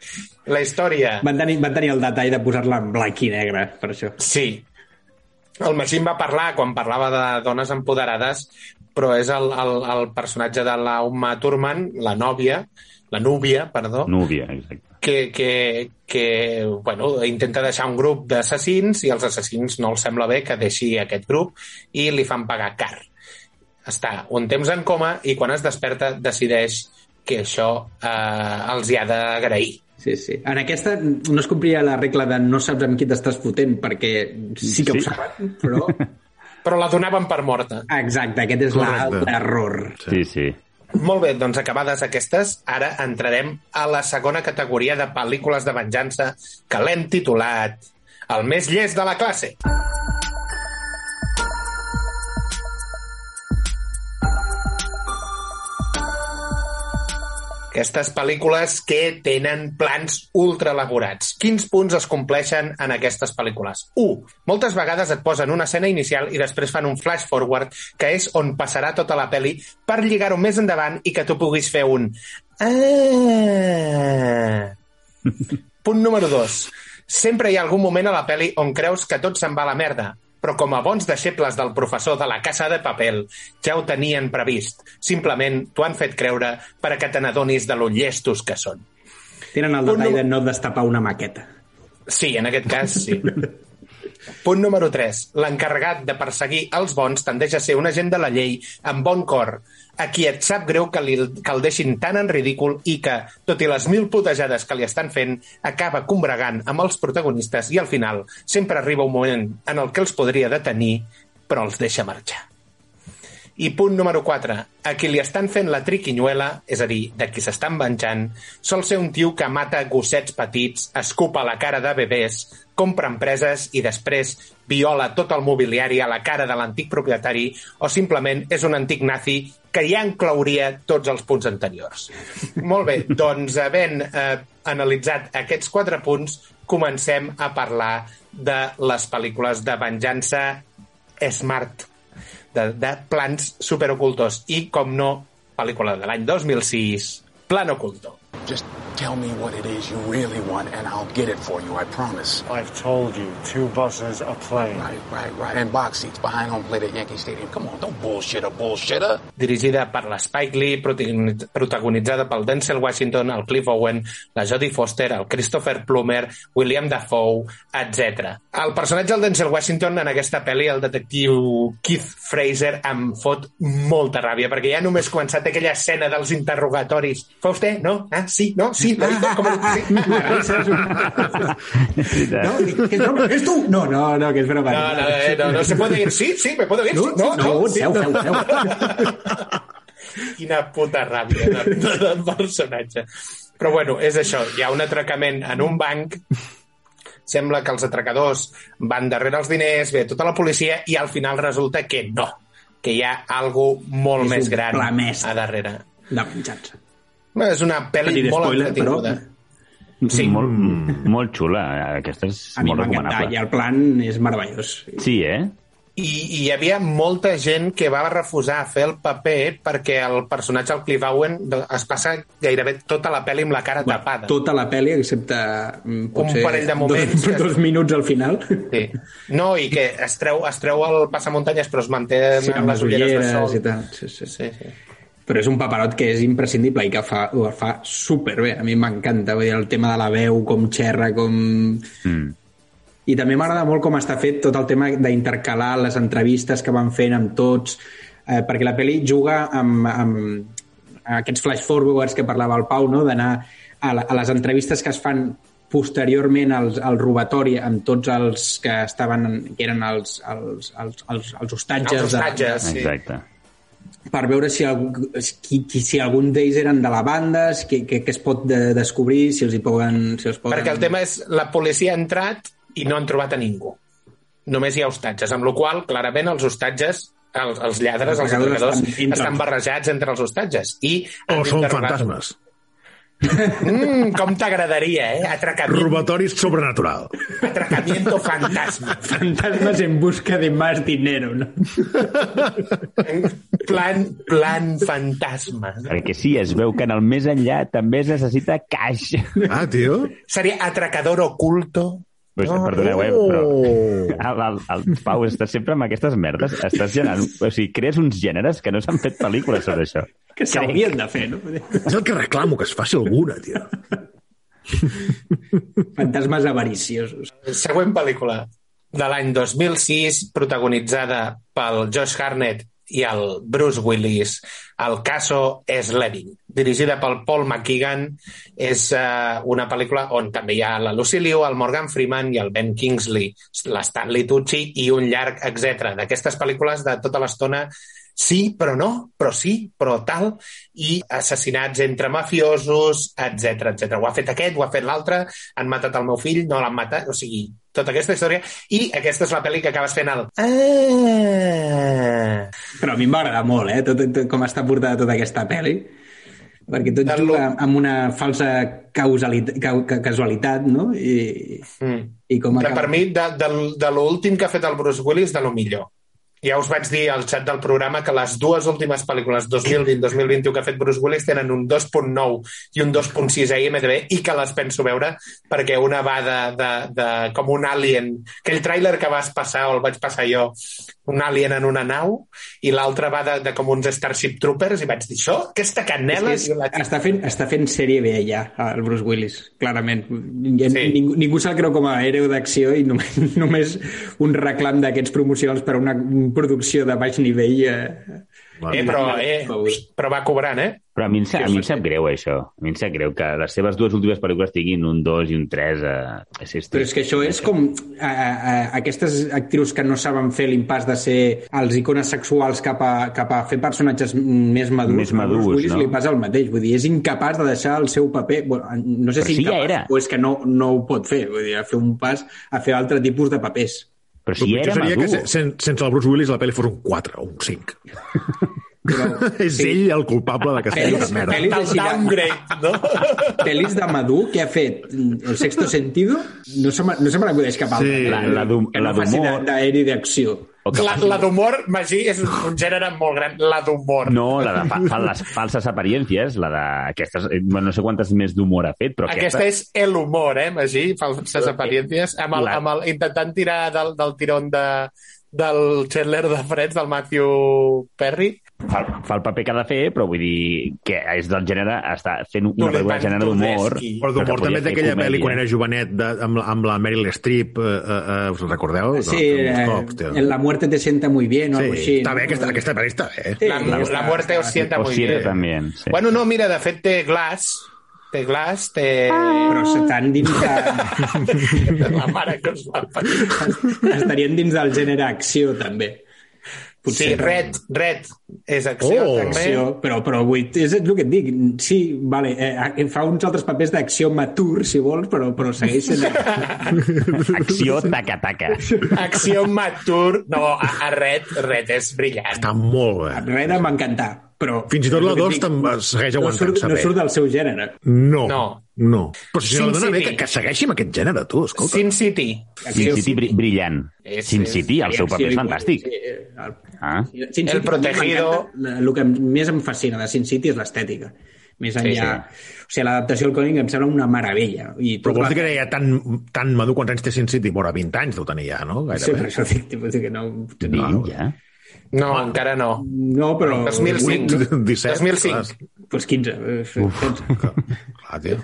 la història Van tenir, van tenir el detall de posar-la en blanc i negre, per això. Sí. El Magín va parlar quan parlava de dones empoderades, però és el, el, el personatge de la Uma Thurman, la nòvia, la núvia, perdó, Núvia, exacte. Que, que, que bueno, intenta deixar un grup d'assassins i als assassins no els sembla bé que deixi aquest grup i li fan pagar car. Està un temps en coma i quan es desperta decideix que això eh, els hi ha d'agrair. Sí, sí. En aquesta no es complia la regla de no saps amb qui t'estàs fotent, perquè sí que Sí. ho saben, però... Però la donaven per morta. Exacte, aquest és la- Correcte. l'error. Sí, sí. Molt bé, doncs acabades aquestes, ara entrarem a la segona categoria de pel·lícules de venjança que l'hem titulat El més llest de la classe. Aquestes pel·lícules que tenen plans ultra elaborats. Quins punts es compleixen en aquestes pel·lícules? 1. Moltes vegades et posen una escena inicial i després fan un flash forward, que és on passarà tota la pel·li per lligar-ho més endavant i que tu puguis fer un... Ah. Punt número 2. Sempre hi ha algun moment a la pel·li on creus que tot se'n va a la merda, però com a bons deixebles del professor de la Casa de Papel ja ho tenien previst. Simplement t'ho han fet creure per a que te n'adonis de lo llestos que són. Tenen el detall nu- de no destapar una maqueta. Sí, en aquest cas sí. Punt número 3. L'encarregat de perseguir els bons tendeix a ser un agent de la llei amb bon cor, a qui et sap greu que, li, que el deixin tan en ridícul i que, tot i les mil putejades que li estan fent, acaba combregant amb els protagonistes i al final sempre arriba un moment en el que els podria detenir, però els deixa marxar. I punt número 4. A qui li estan fent la triquinyuela, és a dir, de qui s'estan venjant, sol ser un tio que mata gossets petits, escupa la cara de bebès, compra empreses i després viola tot el mobiliari a la cara de l'antic propietari o simplement és un antic nazi que ja inclouria tots els punts anteriors. Molt bé, doncs havent eh, analitzat aquests quatre punts, comencem a parlar de les pel·lícules de venjança smart, de, de plans superocultos. I, com no, pel·lícula de l'any 2006, Plan Oculto. Just tell me what it is you really want, and I'll get it for you, I promise. I've told you, two buses, a plane. Right, right, right. And box seats behind home plate at Yankee Stadium. Come on, don't bullshit a bullshitter. Dirigida per la Spike Lee, protagonitzada pel Denzel Washington, el Cliff Owen, la Jodie Foster, el Christopher Plummer, William Dafoe, etc. El personatge del Denzel Washington en aquesta pel·li, el detectiu Keith Fraser, em fot molta ràbia, perquè ja només començat aquella escena dels interrogatoris. Fa vostè? No? Ah, sí? No? Sí? ¿Cómo lo sí? No, que és broma, és tu? No, no, no, que és broma. No, no, eh, no, no se puede ir. Sí, sí, me puedo ir. No, No, no, sí. seu, seu, seu. Quina puta ràbia de, de, del personatge. Però bueno, és això. Hi ha un atracament en un banc sembla que els atracadors van darrere els diners, ve tota la policia i al final resulta que no, que hi ha algo molt És més gran a darrere. De venjança. Bé, És una pel·li Petit molt spoiler, però- entretinguda. Sí. Molt, molt xula. Aquesta és A molt recomanable. i el plan és meravellós. Sí, eh? I, I hi havia molta gent que va refusar fer el paper perquè el personatge, el Cliff Owen, de- es passa gairebé tota la pel·li amb la cara tapada. Tota la pel·li, excepte mm, potser parell de moments dos, que- dos minuts al final. Sí. No, i que es treu, es treu el passamuntanyes però es manté Sí, amb les ulleres de sol. i tal. Sí, sí. Sí, sí. Però és un paperot que és imprescindible i que fa, ho fa superbé. A mi m'encanta. Vull dir, el tema de la veu, com xerra, com... Mm. I també m'agrada molt com està fet tot el tema d'intercalar les entrevistes que van fent amb tots, eh, perquè la pel·li juga amb, amb aquests flash forwards que parlava el Pau, no? d'anar a, la, a les entrevistes que es fan posteriorment al, al robatori amb tots els que estaven que eren els, els, els, els, els hostatges, Els hostatges, sí. Exacte. Per veure si, algú, qui, qui, si algun d'ells eren de la banda, que, que, que es pot de, descobrir, si els hi poden... Si els poden... Perquè el tema és la policia ha entrat i no han trobat a ningú. Només hi ha hostatges, amb la qual clarament, els hostatges, els, els lladres, els atracadors atracadors, estan estan, barrejats entre els hostatges. I O són fantasmes. Mm, com t'agradaria, eh? Atracamiento, Robatoris sobrenatural. atracamiento fantasma. Fantasmes en busca de más dinero, no? Plan, plan fantasma. Perquè sí, es veu que en el més enllà també es necessita caix. Ah, tio. Seria atracador oculto. Pues, No, perdoneu, eh, Oh. però el, el, el Pau està sempre amb aquestes merdes. Estàs generant... O sigui, crees uns gèneres que no s'han fet pel·lícules sobre això. Que s'haurien de fer, no? És el que reclamo, que es faci alguna, tio. Fantasmes avariciosos. Següent pel·lícula de l'any 2006, protagonitzada pel Josh Hartnett i el Bruce Willis, el caso Slevin, dirigida pel Paul McKeegan, és uh, una pel·lícula on també hi ha la Lucy Liu, el Morgan Freeman i el Ben Kingsley, l'Stanley Tucci i un llarg, etc. D'aquestes pel·lícules de tota l'estona sí, però no, però sí, però tal, i assassinats entre mafiosos, etc etc. Ho ha fet aquest, ho ha fet l'altre, han matat el meu fill, no l'han matat, o sigui, tota aquesta història, i aquesta és la pel·li que acabes fent el... Ah! Però a mi em va agradar molt, eh? Tot, tot, com està portada tota aquesta pel·li. Perquè tot juga amb una falsa causalitat, ca, ca, casualitat, no? I, Mm. i com acaba... per mi, de, de, de l'últim que ha fet el Bruce Willis, de lo millor. Ja us vaig dir al xat del programa que les dues últimes pel·lícules, 2020-2021, que ha fet Bruce Willis, tenen un 2.9 i un 2.6 a IMDb i que les penso veure perquè una va de, de, de com un alien, aquell tràiler que vas passar o el vaig passar jo, un alien en una nau, i l'altra va de, de com uns Starship Troopers, i vaig dir, això, aquesta canela... És que és, està, fent, està fent sèrie B ja, el Bruce Willis, clarament. Sí. Ningú, ningú se'l creu com a hereu d'acció i només, només un reclam d'aquests promocionals per a una producció de baix nivell... Eh, eh, però, eh, però va cobrant, eh? Però a mi, em, a mi em sap greu, això. A mi em sap greu que les seves dues últimes pel·lícules tinguin un 2 i un 3. Eh, és Però és que això és com a, a, a, aquestes actrius que no saben fer l'impàs de ser els icones sexuals cap a, cap a fer personatges més madurs. Més madurs, Willis no? li passa el mateix. Vull dir, és incapaç de deixar el seu paper... Bueno, no sé Però si sí, ja incapaç era. o és que no, no ho pot fer. Vull dir, a fer un pas a fer altre tipus de papers. Però si era seria madur. que se- sen, sense el Bruce Willis la pel·li fos un 4 o un 5. és sí. ell el culpable d'aquesta Pel·lis- merda. pel·lis Del així de- downgrade, no? Pel·lis de madur que ha fet El sexto sentido no se me, no se me n'acudeix cap altra. Sí, la- la d'hum- que no la faci d'humor. de- d'aeri d'acció. La, la d'humor, Magí, és un, un gènere molt gran. La d'humor. No, la de fa, fa les falses apariències, la de aquestes, eh, no sé quantes més d'humor ha fet, però Aquesta és el humor, eh, Magí? Falses apariències. Amb el, La- amb el, intentant tirar del, del tirón de, del Chandler de Freds, del Matthew Perry. Fa, fa el paper que ha de fer, però vull dir que és del gènere, està fent una No pel·lícula gènere d'humor. Però d'humor que també té aquella pel·li quan era jovenet de, amb, amb la Meryl Streep, eh, eh, eh, us recordeu? Sí, Uns eh, en La muerte te sienta muy bien o Sí, algo així. està no? bé, aquesta, aquesta pel·li està bé. Sí, La, la, la muerte os sienta muy bien. també. Sí. Bueno, no, mira, de fet té Glass. Té Glass, té... Però estan dins de... La mare que us va estarien dins del gènere acció, també. Sí, Red, Red és acció, Oh. també. acció, però, però vull, és el que et dic. Sí, vale, eh, fa uns altres papers d'acció matur, si vols, però, però segueix sent... Acció taca-taca. Acció matur. No, a, a Red, Red és brillant. Està molt bé. Res m'encanta, però... Fins i tot la és el que 2 et dic, te'n segueix no surt, aguantant-se no bé. surt del seu gènere. No. No. No. Però si Sin la dona bé, que, que segueixi amb aquest gènere, tu, escolta. Sin City. Sin City bri brillant. És- Sin és- City, el seu paper és fantàstic. Sí, el, Ah. Sin El Protegido. El que més em fascina de Sin City és l'estètica. Més enllà... O sigui, l'adaptació al còmic em sembla una meravella. I Però tot vols dir que era ja tan, tan madur quants anys té Sin City? Vora, 20 anys deu tenir ja, no? Sí, per Gairebé. això dic, dir que no... No, ja. No, encara no. No, però... 2005. 17. 2005. Pues 15. eh, Uf, clar, tio.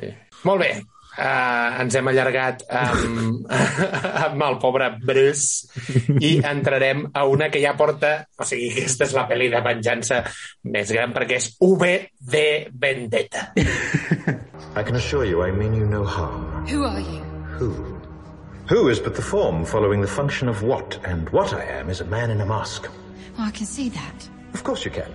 Molt bé. Uh, ens hem allargat amb, amb el pobre Bruce i entrarem a una que ja porta... O sigui, aquesta és la pel·li de venjança més gran perquè és V de Vendetta. I can assure you I mean you no harm. Who are you? Who? Who is but the form following the function of what, and what I am is a man in a mask. Oh, I can see that. Of course you can.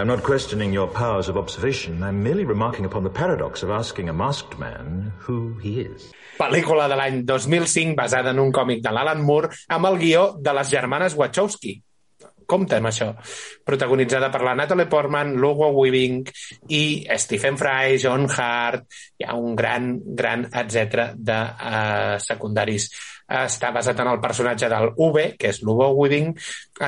I'm not questioning your powers of observation. I'm merely remarking upon the paradox of asking a masked man who he is. Pel·lícula de l'any 2005 basada en un còmic de l'Alan Moore amb el guió de les germanes Wachowski. Compte amb això. Protagonitzada per la Natalie Portman, Lugo Weaving i Stephen Fry, John Hart, hi ha un gran, gran, etc de uh, secundaris. Està basat en el personatge del V, que és Lugo Weaving,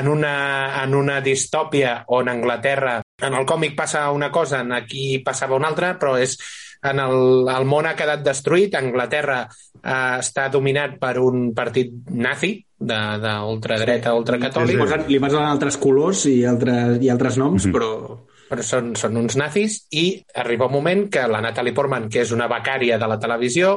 en una, en una distòpia on Anglaterra, en el còmic passa una cosa, en aquí passava una altra, però és en el, el món ha quedat destruït, Anglaterra eh, està dominat per un partit nazi, d'ultradreta, Li ultracatòlic, posen, li posen altres colors i altres, i altres noms, però... però són, són uns nazis, i arriba un moment que la Natalie Portman, que és una becària de la televisió,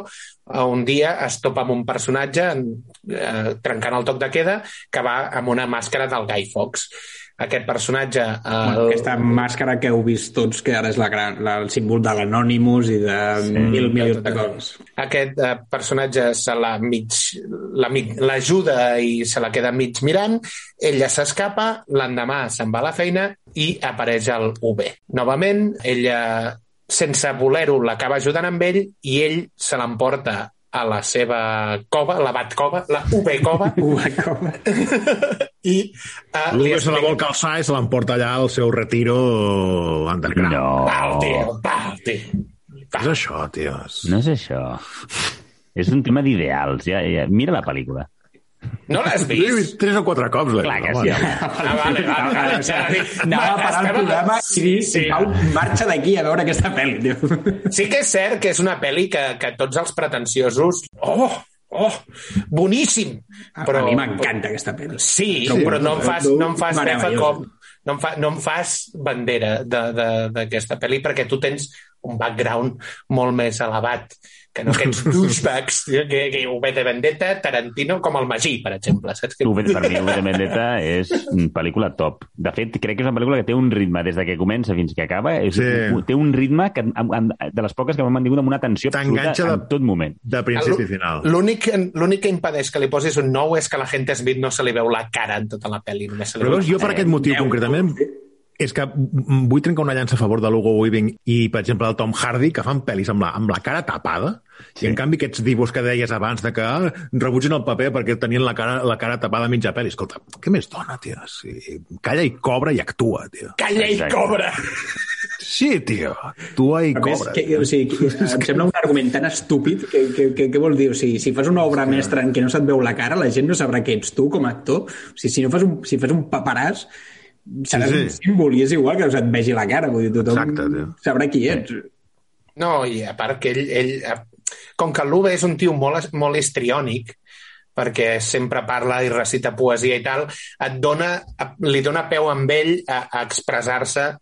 eh, un dia es topa amb un personatge eh, trencant el toc de queda que va amb una màscara del Guy Fawkes. Aquest personatge... Eh, Bueno, aquesta màscara que heu vist tots, que ara és la gran, la, el símbol de l'Anonymous i de sí, mil milions de coses. aquest eh, personatge se la mig la l'ajuda i se la queda mig mirant, ella s'escapa, l'endemà se'n va a la feina i apareix el UB. Novament, ella, sense voler-ho, l'acaba ajudant amb ell i ell se l'emporta a la seva cova, la Batcova, la UB cova, Cova. i uh, L'Ugo se la vol calçar i se l'emporta allà al seu retiro underground. No. Pau, tio, pau, tio. Què és això, tio? És... No és això. És un tema d'ideals. Ja, ja. Mira la pel·lícula. No l'has L'he vist? vist tres o quatre cops. l'he Clar vist, que sí. Ah, vale, vale, vale. O sigui, anava a parar el programa i dir, Sí. Pau, marxa d'aquí a veure aquesta pel·li, tio. Sí que és cert que és una pel·li que, que tots els pretensiosos... Oh, oh, boníssim! Però... A mi m'encanta aquesta pel·li. Sí, Trobo- però no em fas, no em fas com... No em, fa, no em fas bandera de- de- d'aquesta pel·li perquè tu tens un background molt més elevat que no aquests douchebags que, que V de Vendetta, Tarantino, com el Magí, per exemple. Saps? Que... Per mi, V de Vendetta és una pel·lícula top. De fet, crec que és una pel·lícula que té un ritme des de que comença fins que acaba. És, Sí. Té un ritme que, amb- amb- de les poques que m'han mantingut amb una tensió absoluta T'enganxa de- en tot moment. De principi a final. L'únic l'únic que impedeix que li posis un nou és que la gent Smith no se li veu la cara en tota la pel·li. Només se li Però veu veus, jo per aquest motiu concretament és que vull trencar una llança a favor de l'Hugo Weaving i, per exemple, el Tom Hardy, que fan pel·lis amb la, amb la cara tapada, sí. i en canvi aquests dibuix que deies abans de que ah, rebutgen el paper perquè tenien la cara, la cara tapada a mitja pel·li. Escolta, què més dona, tio? Sí, calla i cobra i actua, tio. Calla i Exacte. cobra! Sí, tio, actua i A més, cobra. que, o sigui, que, em sembla un argument tan estúpid que, que, que, que vol dir? O sigui, si fas una obra mestra en què no se't veu la cara, la gent no sabrà que ets tu com a actor. O sigui, si no fas un, si fas un paperàs, seràs Sí, sí, un símbol i és igual que se't vegi la cara. Vull dir, tothom Exacte, tio. sabrà qui ets. No, i a part que ell, ell com que l'Uve és un tio molt, molt histriònic, perquè sempre parla i recita poesia i tal, et dona, li dona peu amb ell a, a expressar-se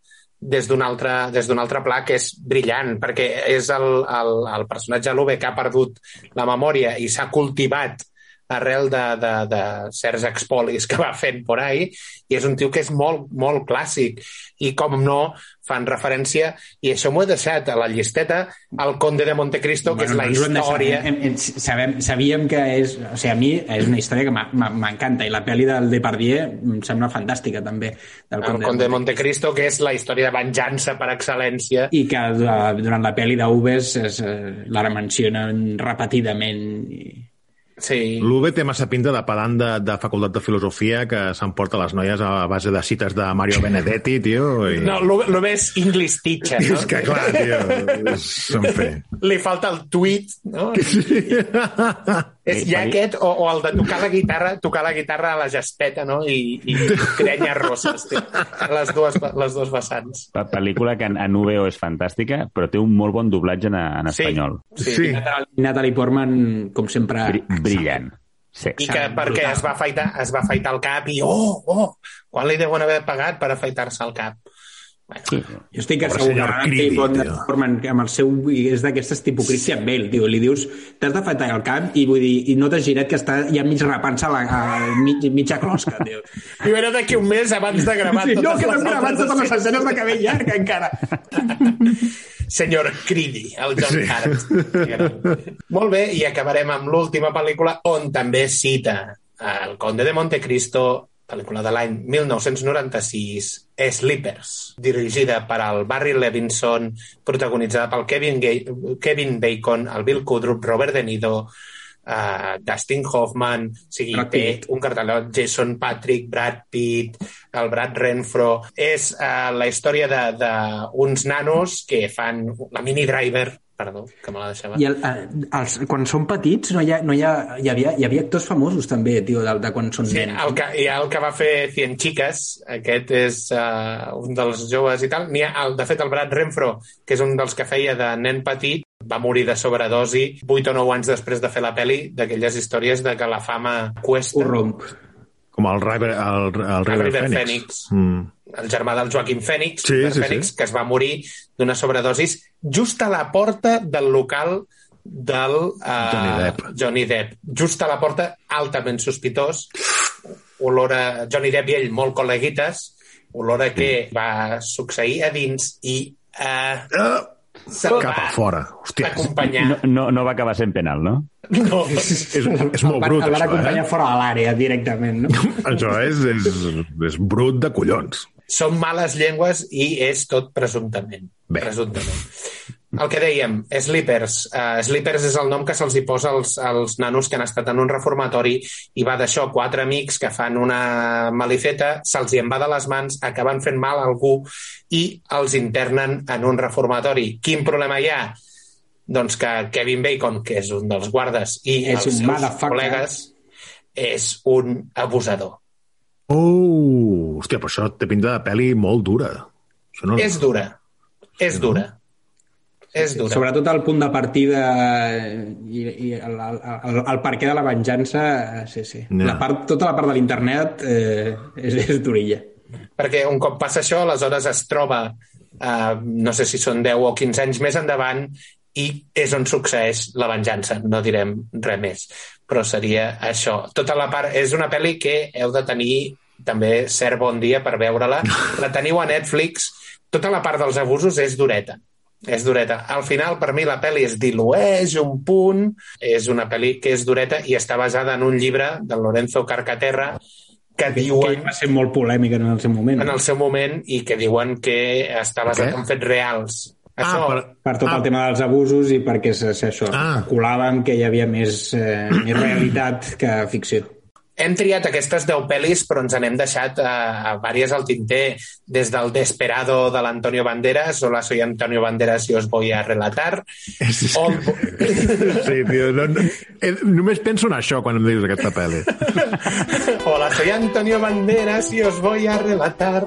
des d'un altre, des altre pla que és brillant, perquè és el, el, el personatge de l'Uve que ha perdut la memòria i s'ha cultivat arrel de, de, de certs expolis que va fent por ahí, i és un tio que és molt, molt clàssic. I, com no, fan referència, i això m'ho he deixat a la llisteta, al Conde de Montecristo, que és la història... Hem, hem, sabem, sabíem que és... O sigui, a mi és una història que m'encanta i la pel·li del Depardieu em sembla fantàstica, també. Del El Conde de Montecristo, que és la història de venjança per excel·lència. i que eh, durant la pel·li d'Uves es, eh, la mencionen repetidament i... Sí. L'UV té massa pinta de pedant de, de facultat de filosofia que s'emporta les noies a base de cites de Mario Benedetti, tio. I... No, lo més English teacher, no? És que clar, tio, és. Li falta el tuit, no? és ja aquest o, o el de tocar la guitarra, tocar la guitarra a la gespeta, no? I, i crenyes rosses. Les dues, les dues vessants. La pel·lícula que en, en VO és fantàstica, però té un molt bon doblatge en, en Sí. espanyol. Sí. I Natalie Portman, com sempre... Bri brillant. Sí. I que perquè es va afaitar, es va afaitar el cap i, oh, oh, quan li deuen haver pagat per afaitar-se el cap? Jo estic segur que tio. Portman, que amb el seu... És d'aquestes tipus Christian Bale, tio. Li dius, t'has d'afaitar el cap i vull dir, i no t'has girat que està ja mig rapant-se la, a, mig, mitja closca, tio. I era d'aquí un mes abans de gravar Sí, no, totes que no les hem gravat altres totes les escenes de cabell llarg, encara. Senyor Creedy, el John Sí. Hart. Molt bé, i acabarem amb l'última pel·lícula on també cita el Conde de Montecristo, pel·lícula de l'any 1996, Sleepers, dirigida per al Barry Levinson, protagonitzada pel Kevin, Gay Kevin Bacon, el Bill Kudrup, Robert De Niro, uh, Dustin Hoffman, o sigui, Brad té Pitt. un cartellot, Jason Patrick, Brad Pitt, el Brad Renfro. És uh, la història d'uns nanos que fan la mini driver, perdó, que me la deixava. I el, eh, els, quan són petits no hi, ha, no hi, ha, hi, havia, hi havia actors famosos també, tio, de, de quan són Sí, nens. el que, hi ha el que va fer Cien Chicas, aquest és uh, un dels joves i tal. N'hi ha, el, de fet, el Brad Renfro, que és un dels que feia de nen petit, va morir de sobredosi 8 o 9 anys després de fer la peli, d'aquelles històries de que la fama cuesta. Ho romp. Com el River, el, el River, River Phoenix. Phoenix. Mm. El germà del Joaquim Fènix, Sí, sí, Fènix sí. que es va morir d'una sobredosis just a la porta del local del uh, Johnny Depp. Johnny Depp. Just a la porta, altament sospitós. Olor a Johnny Depp i ell molt col·leguites. Olor a què va succeir a dins i uh, se'l Cap a fora. Hòstia, acompanyar. No, no, no va acabar sent penal, no? No. és, és molt brut, el van això, acompanyar eh? fora de l'àrea directament, no? Això és, és, és brut de collons. Són males llengües i és tot presumptament. Bé. Presumptament. El que dèiem, Sleepers. Uh, Sleepers és el nom que se'ls hi posa als, als nanos que han estat en un reformatori i va d'això, quatre amics que fan una malifeta, se'ls hi en va de les mans, acaben fent mal a algú i els internen en un reformatori. Quin problema hi ha? Doncs que Kevin Bacon, que és un dels guardes, i És els un seus col·legues és un abusador. Oh, hòstia, però això té pinta de pel·li molt dura. Això no... És dura, és dura. És dura. Sobretot el punt de partida i, i el, el, el per què de la venjança, eh, sí, sí. Ja. La part, tota la part de l'internet eh, és, és durilla. Perquè un cop passa això, aleshores es troba, eh, no sé si són 10 o 15 anys més endavant, i és on succeeix la venjança. No direm res més, però seria això. Tota la part... És una pel·li que heu de tenir també cert bon dia per veure-la. La teniu a Netflix. Tota la part dels abusos és dureta. És dureta. Al final, per mi, la pel·li es dilueix un punt. És una pel·li que és dureta i està basada en un llibre del Lorenzo Carcaterra que diuen... Que va ser molt polèmica en el seu moment. En el seu moment i que diuen que està basat Què? en fets reals. Això, per, per tot ah. el tema dels abusos i perquè això, ah. colaven que hi havia més, eh, més realitat que ficció. hem triat aquestes 10 pel·lis, però ens n'hem deixat a, a vàries al tinter, des del Desperado de l'Antonio Banderas, Hola, soy Antonio Banderas y os voy a relatar. O el, Sí, tio, no, no, eh, només penso en això quan em dius aquesta pel·li. Hola, soy Antonio Banderas y os voy a relatar.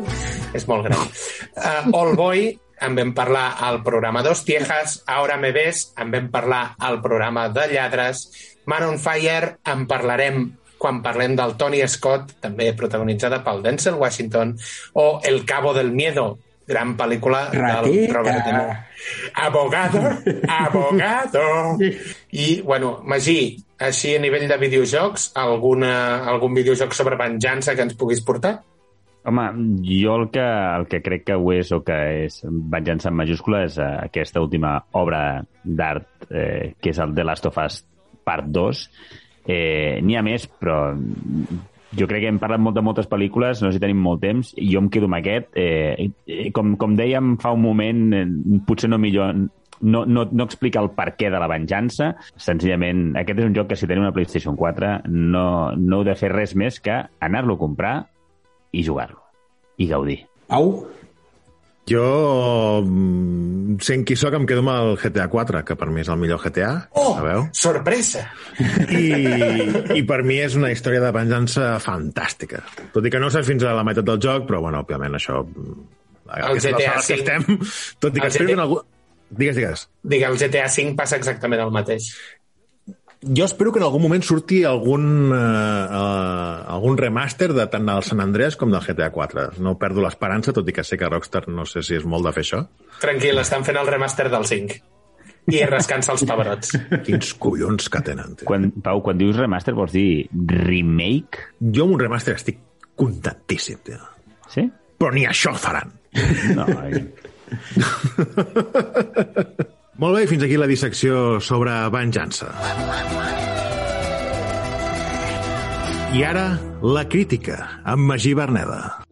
És molt gran. Uh, All Boy, en vam parlar al programa Dos Tiejas, Ahora me ves, en vam parlar al programa de Lladres, Man on Fire, en parlarem quan parlem del Tony Scott, també protagonitzada pel Denzel Washington, o El Cabo del Miedo, gran pel·lícula del Rateta. Robert De Niro. Abogado, abogado. I, bueno, Magí, així a nivell de videojocs, alguna, algun videojoc sobre venjança que ens puguis portar? Home, jo el que, el que crec que ho és o que és venjança en majúscula és eh, aquesta última obra d'art eh, que és el The Last of Us Part 2. Eh, N'hi ha més, però jo crec que hem parlat molt de moltes pel·lícules, no sé si tenim molt temps, i jo em quedo amb aquest. Eh, com, com dèiem fa un moment, eh, potser no millor no, no, no explica el per què de la venjança, senzillament aquest és un joc que si tenim una PlayStation 4 no, no heu de fer res més que anar-lo a comprar i jugar-lo. I gaudir. Au? Jo, mm, sent qui sóc, em quedo amb el GTA 4, que per mi és el millor GTA. Oh, sabeu? sorpresa! I, I per mi és una història de venjança fantàstica. Tot i que no sé fins a la meitat del joc, però, bueno, òbviament, això... El aquestes GTA alçades que V. estem, tot i que El GTA algú... Digues, digues. Digue, el GTA V passa exactament el mateix. Jo espero que en algun moment surti algun, eh, eh, algun remaster de tant del San Andreas com del GTA 4. No perdo l'esperança, tot i que sé que Rockstar no sé si és molt de fer això. Tranquil, estan fent el remaster del 5. I rascant-se els pebrots. Quins collons que tenen. Tio. Quan, Pau, quan dius remaster vols dir remake? Jo amb un remaster estic contentíssim, tio. Sí? Però ni això faran. No, Molt bé, fins aquí la dissecció sobre venjança. I ara, la crítica, amb Magí Berneda.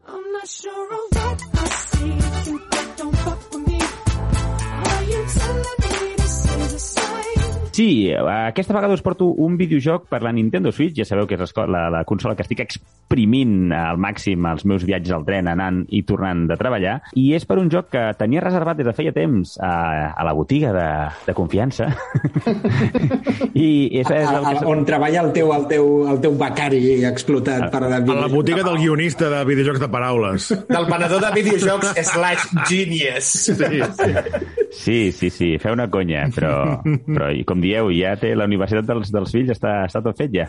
Sí, aquesta vegada us porto un videojoc per la Nintendo Switch. Ja sabeu que és la, la consola que estic exprimint al màxim els meus viatges al tren anant i tornant de treballar. I és per un joc que tenia reservat des de feia temps a, a la botiga de, de confiança. I és, és el A, que... a, on treballa el teu, el teu, el teu becari explotat per... A la botiga del guionista de videojocs de paraules. Del venedor de videojocs slash genius. Sí, sí. Sí, sí, sí, feu una conya, però, però i com dieu, ja té la universitat dels, dels fills, està, està tot fet ja.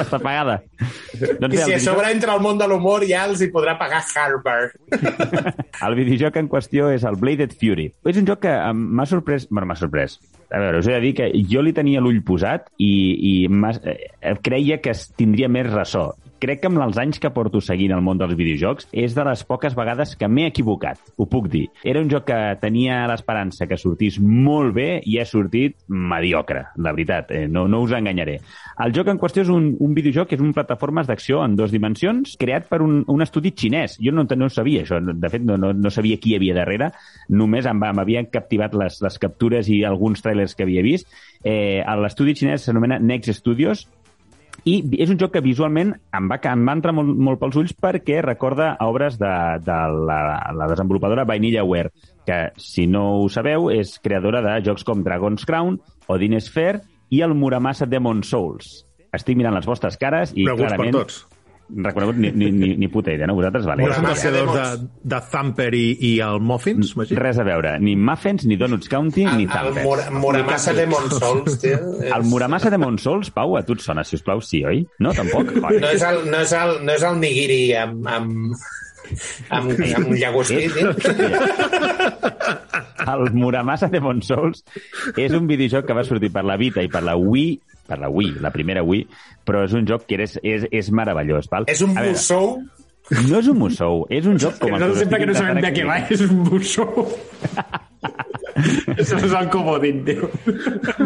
està pagada. Doncs I bé, si a sobre entra al món de l'humor ja els hi podrà pagar Harvard. El videojoc en qüestió és el Bladed Fury. És un joc que m'ha sorprès... Bueno, m'ha sorprès. A veure, us he de dir que jo li tenia l'ull posat i, i eh, creia que tindria més ressò. Crec que amb els anys que porto seguint el món dels videojocs és de les poques vegades que m'he equivocat, ho puc dir. Era un joc que tenia l'esperança que sortís molt bé i ha sortit mediocre, la veritat, eh, no, no us enganyaré. El joc en qüestió és un, un videojoc que és un plataformes d'acció en dues dimensions creat per un, un estudi xinès. Jo no, no sabia això, de fet no, no, no sabia qui hi havia darrere, només m'havien captivat les, les captures i alguns trailers que havia vist. Eh, L'estudi xinès s'anomena Next Studios i és un joc que visualment em va, em va entrar molt, molt pels ulls perquè recorda obres de, de la, la desenvolupadora Vanillaware, que, si no ho sabeu, és creadora de jocs com Dragon's Crown, Odin Sphere i el Muramasa Demon Souls. estic mirant les vostres cares i Coneguts per clarament... tots. Reconegut ni, ni, ni, ni puta idea, no? Vosaltres, vale. No són els creadors de, de Thumper i, i el Muffins, Magí? Res a veure, ni Muffins, ni Donuts County, ni El Thumper. Mura- Muramasa de Monsols, tio. és- El Muramasa de Monsols, Pau, a tu et sona, si us plau, sí, oi? No, tampoc? Oi. No és el, no és el, no és el nigiri amb, amb, amb, amb llagostí, tio. El Muramasa de Monsols és un videojoc que va sortir per la Vita i per la Wii, per la Wii, la primera Wii, però és un joc que és, és, és meravellós. Val? És un mussou No és un mussou, és un joc com el No us sempre que no sabem de què va, és un bussó. Això és el comodín, tio.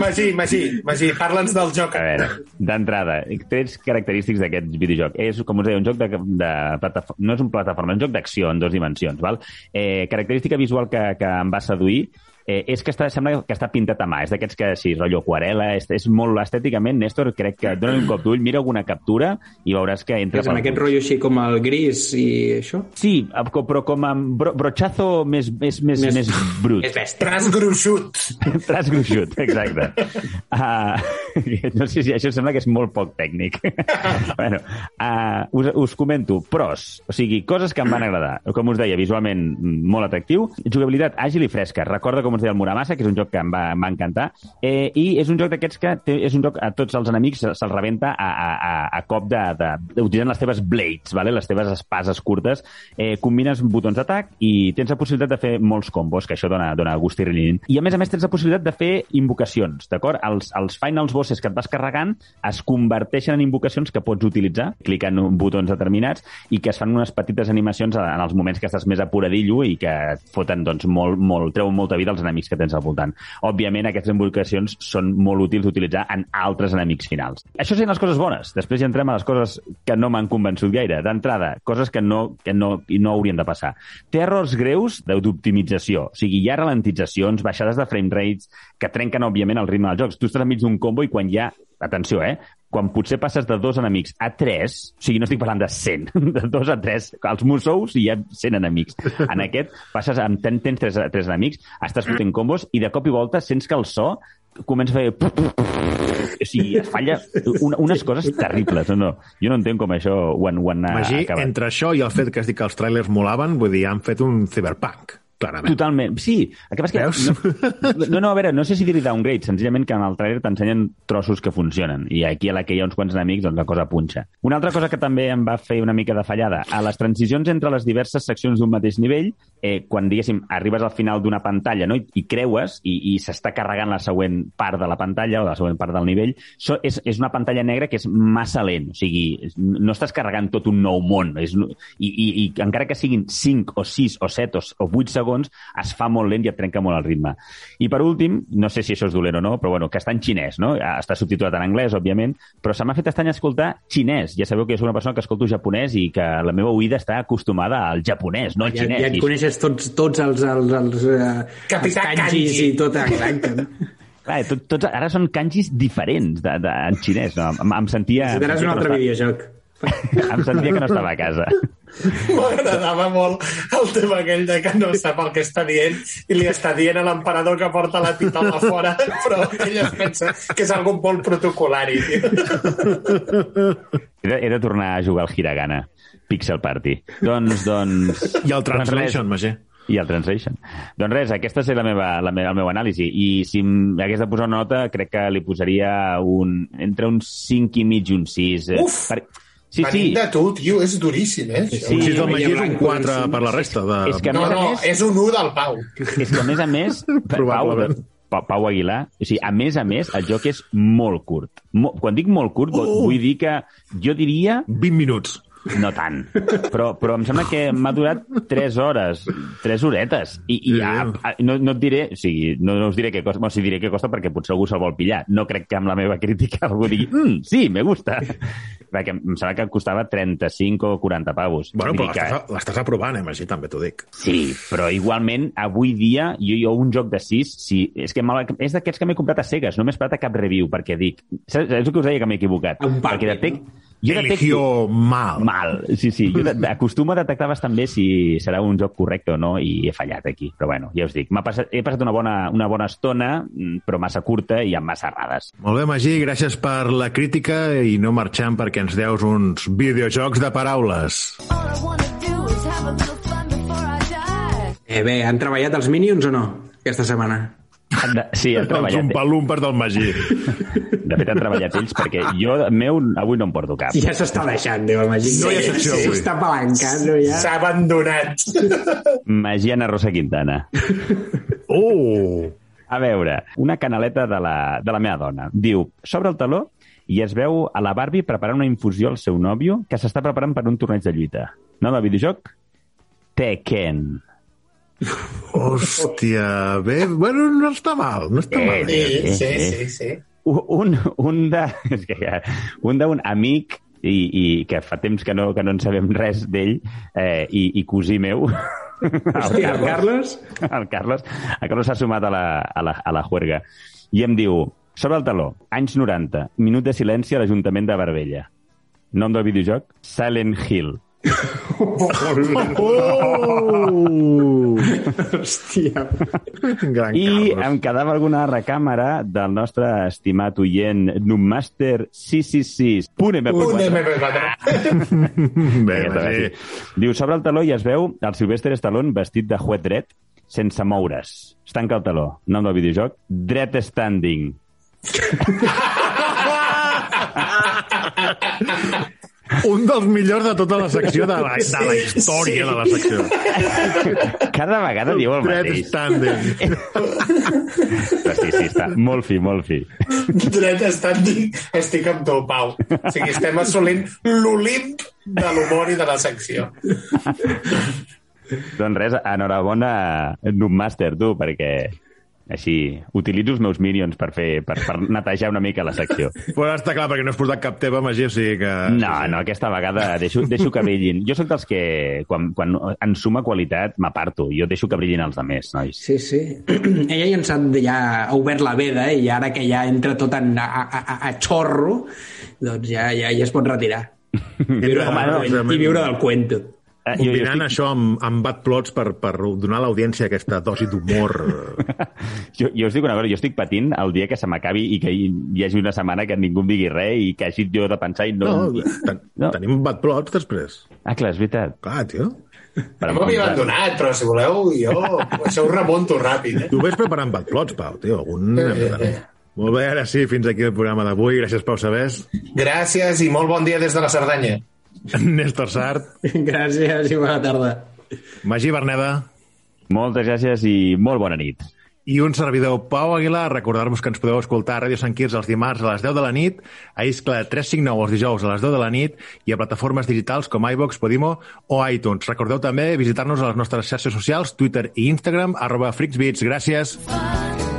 Magí, Magí, Magí, parla'ns del joc. A veure, d'entrada, trets característics d'aquest videojoc. És, com us deia, un joc de, de plataforma, no és un plataforma, és un joc d'acció en dues dimensions. Val? Eh, característica visual que, que em va seduir eh, és que està, sembla que està pintat a mà. És d'aquests que, sí, rotllo aquarela, és, és molt estèticament, Néstor, crec que dona un cop d'ull, mira alguna captura i veuràs que entra És en aquest rotllo així com el gris i això? Sí, però com amb bro, brochazo més, més, més, més, Més- més brut. És bèstia. Trasgruixut. Trasgruixut, exacte. Uh, no sé si això sembla que és molt poc tècnic. bueno, uh, us, us comento pros, o sigui, coses que em van agradar. Com us deia, visualment mm, molt atractiu. Jugabilitat àgil i fresca. Recorda, com us deia, el Muramasa, que és un joc que em va, em va encantar. Eh, I és un joc d'aquests que té, és un joc a tots els enemics se'ls rebenta a, a, a, a cop de, de, de, utilitzant les teves blades, vale? les teves espases curtes. Eh, combines botons d'atac i tens la possibilitat de fer molts combos, que això dona, dona gust i rilin. I a més a més tens la possibilitat de fer invocacions, d'acord? Els, els finals bosses que et vas carregant es converteixen en invocacions que pots utilitzar clicant botons determinats i que es fan unes petites animacions en els moments que estàs més apuradillo i que foten doncs, molt, molt, treuen molta vida als enemics que tens al voltant. Òbviament, aquestes invocacions són molt útils d'utilitzar en altres enemics finals. Això serien les coses bones. Després ja entrem a les coses que no m'han convençut gaire. D'entrada, coses que no, que no, i no haurien de passar. Té errors greus d'optimització. O sigui, hi ha ralentitzacions, baixades de frame rates que trenquen, òbviament, el ritme dels jocs. Tu estàs enmig d'un combo i quan hi ha atenció, eh? Quan potser passes de dos enemics a tres, o sigui, no estic parlant de 100, de dos a tres, als mussous hi ha 100 enemics. En aquest passes, amb, ten, tens tres, tres enemics, estàs fotent combos i de cop i volta sents que el so comença a fer... O sigui, es falla una, unes coses terribles. No, no. Jo no entenc com això ho han, ho han Magí, acabat. entre això i el fet que has dit que els trailers molaven, vull dir, han fet un cyberpunk, clarament. Totalment. Sí, el que passa és que... No, no, no, a veure, no sé si dir-hi downgrade, senzillament que en el trailer t'ensenyen trossos que funcionen, i aquí a la que hi ha uns quants enemics, doncs la cosa punxa. Una altra cosa que també em va fer una mica de fallada, a les transicions entre les diverses seccions d'un mateix nivell, eh, quan, diguéssim, arribes al final d'una pantalla no? I, i creues i, i s'està carregant la següent part de la pantalla o la següent part del nivell, so, és, és una pantalla negra que és massa lent, o sigui, no estàs carregant tot un nou món, és, i, i, i encara que siguin 5 o 6 o 7 o, o 8 segons, es fa molt lent i et trenca molt el ritme. I per últim, no sé si això és dolent o no, però bueno, que està en xinès, no? Està subtitulat en anglès, òbviament, però se m'ha fet estrany escoltar xinès. Ja sabeu que jo soc una persona que escolto japonès i que la meva oïda està acostumada al japonès, no al Ja, xinès. ja et I- coneixes tots, tots els, els, els, uh, els Capità kanjis Kanji. i tot, exacte. Clar, tot, tots, ara són kanjis diferents de, de, en xinès. No? Em, em sentia... sentia un altre no videojoc. Em sentia que no estava a casa. M'agradava molt el tema aquell de que no sap el que està dient i li està dient a l'emperador que porta la titola fora, però ell es pensa que és algo molt protocolari. He de, he de tornar a jugar al Hiragana. Pixel Party. Doncs, doncs... I el doncs Translation, res. Magí. I el Translation. Doncs res, aquesta és la meva, la meva, el meu anàlisi. I si hagués de posar una nota, crec que li posaria un, entre un 5 i mig i un 6. eh, Uf! Per... Sí, sí. Venim de tu, tio, és duríssim, eh? Sí, Un 6 del Magí és un Blanco, 4 sí. per la resta. De... És que No, no, més... és un 1 del Pau. És que, a més a més. Pau, Pau Aguilar, o sigui, a més a més, el joc és molt curt. Mo, quan dic molt curt, uh! vull dir que jo diria 20 minuts. No tant, però, però em sembla que m'ha durat 3 hores, 3 horetes. I, i ja, no, no et diré, o sigui, no, no us diré què costa, bueno, sí diré què costa perquè potser algú se'l vol pillar. No crec que amb la meva crítica algú digui, mm, sí, me gusta. Perquè em sembla que costava 35 o 40 pavos. Bueno, però que- l'estàs aprovant, eh, Magí, també t'ho dic. Sí, però igualment, avui dia, jo, jo un joc de 6, sí, és que l'ha- és d'aquests que m'he comprat a cegues, no m'he esperat a cap review, perquè dic... Saps, és el que us deia que m'he equivocat. Un perquè detec, no? Jo Eligió mal. Mal, sí, sí. Jo de- acostumo a detectar bastant bé si serà un joc correcte o no i he fallat aquí. Però bueno, ja us dic, m'ha passat, he passat una bona, una bona estona, mm, però massa curta i amb massa errades. Molt bé, Magí, gràcies per la crítica i no marxant perquè ens deus uns videojocs de paraules. Eh, bé, han treballat els Minions o no, aquesta setmana? Sí, han treballat. Els umpalúmpers del Magí. De fet, han treballat ells perquè jo, meu, avui no em porto cap. Ja s'està deixant, Déu, Magí. No hi ha secció avui. S'està palancant, no, ja. S'ha abandonat. Magiana Rosa Quintana. Oh! A veure, una canaleta de la, de la meva dona. Diu, s'obre el taló i es veu a la Barbie preparant una infusió al seu nòvio que s'està preparant per un torneig de lluita. Nom del videojoc? Tekken. Hòstia, bé, bueno, no està mal, no està mal. Sí, sí, sí, sí. Un, un de... És que, ja, un d'un amic i, i que fa temps que no, que no en sabem res d'ell eh, i, i cosí meu. Hòstia, el Carles? el Carles el Carles s'ha sumat a la, a, la, a la juerga. I em diu sobre el taló, anys 90 minut de silenci a l'Ajuntament de Barbella. Nom del videojoc? Silent Hill Oh! Hòstia. Gran I Carlos. em quedava alguna recàmera del nostre estimat oient Numaster 666 punt Un MP4 MP4. Bé, sí. Diu, sobre el taló i es veu el Sylvester Stallone vestit de juet dret sense moure's. Es tanca el taló. Nom del videojoc, Dret Standing. Un dels millors de tota la secció de la, de la història de la secció. Cada vegada diu el Dret mateix. standing. Però sí, sí, està molt fi, molt fi. Dret standing, estic amb tu, Pau. O sigui, estem assolint l'Olimp de l'humor i de la secció. Doncs res, enhorabona, Noobmaster, tu, perquè així utilitzo els meus minions per, fer, per, per netejar una mica la secció. Però està clar, perquè no has portat cap teva, Magí, o sigui que... No, no, aquesta vegada deixo, deixo que brillin. Jo sóc dels que, quan, quan en suma qualitat, m'aparto. Jo deixo que brillin els altres, nois. Sí, sí. Ella ja, ens ha, ja ha obert la veda eh, i ara que ja entra tot en, a, a, a, a xorro, doncs ja, ja, ja es pot retirar. Viure, Home, no, I viure del cuento. Eh, jo, jo Combinant estic, això amb, amb bad plots per, per donar a l'audiència aquesta dosi d'humor. jo, jo us dic una cosa, jo estic patint el dia que se m'acabi i que hi, hi hagi una setmana que ningú em digui res i que hagi jo de pensar i no... No, ten, no. tenim bad plots després. Ah, clar, és veritat. Clar, tio. Per No m'havia abandonat, però si voleu, jo això ho remunto ràpid. Eh? Tu ves preparant bad plots, Pau, tio. Algun... Eh, eh, eh. Molt bé, ara sí, fins aquí el programa d'avui. Gràcies, Pau Sabés. Gràcies i molt bon dia des de la Cerdanya. Néstor Sart. Gràcies i bona tarda. Magí Berneda. Moltes gràcies i molt bona nit. I un servidor, Pau Aguilar. Recordar-vos que ens podeu escoltar a Ràdio Sant Quirze els dimarts a les 10 de la nit, a Iscla 359 els dijous a les 10 de la nit i a plataformes digitals com iVox, Podimo o iTunes. Recordeu també visitar-nos a les nostres xarxes socials, Twitter i Instagram, arroba FreaksBeats. Gràcies. Fun.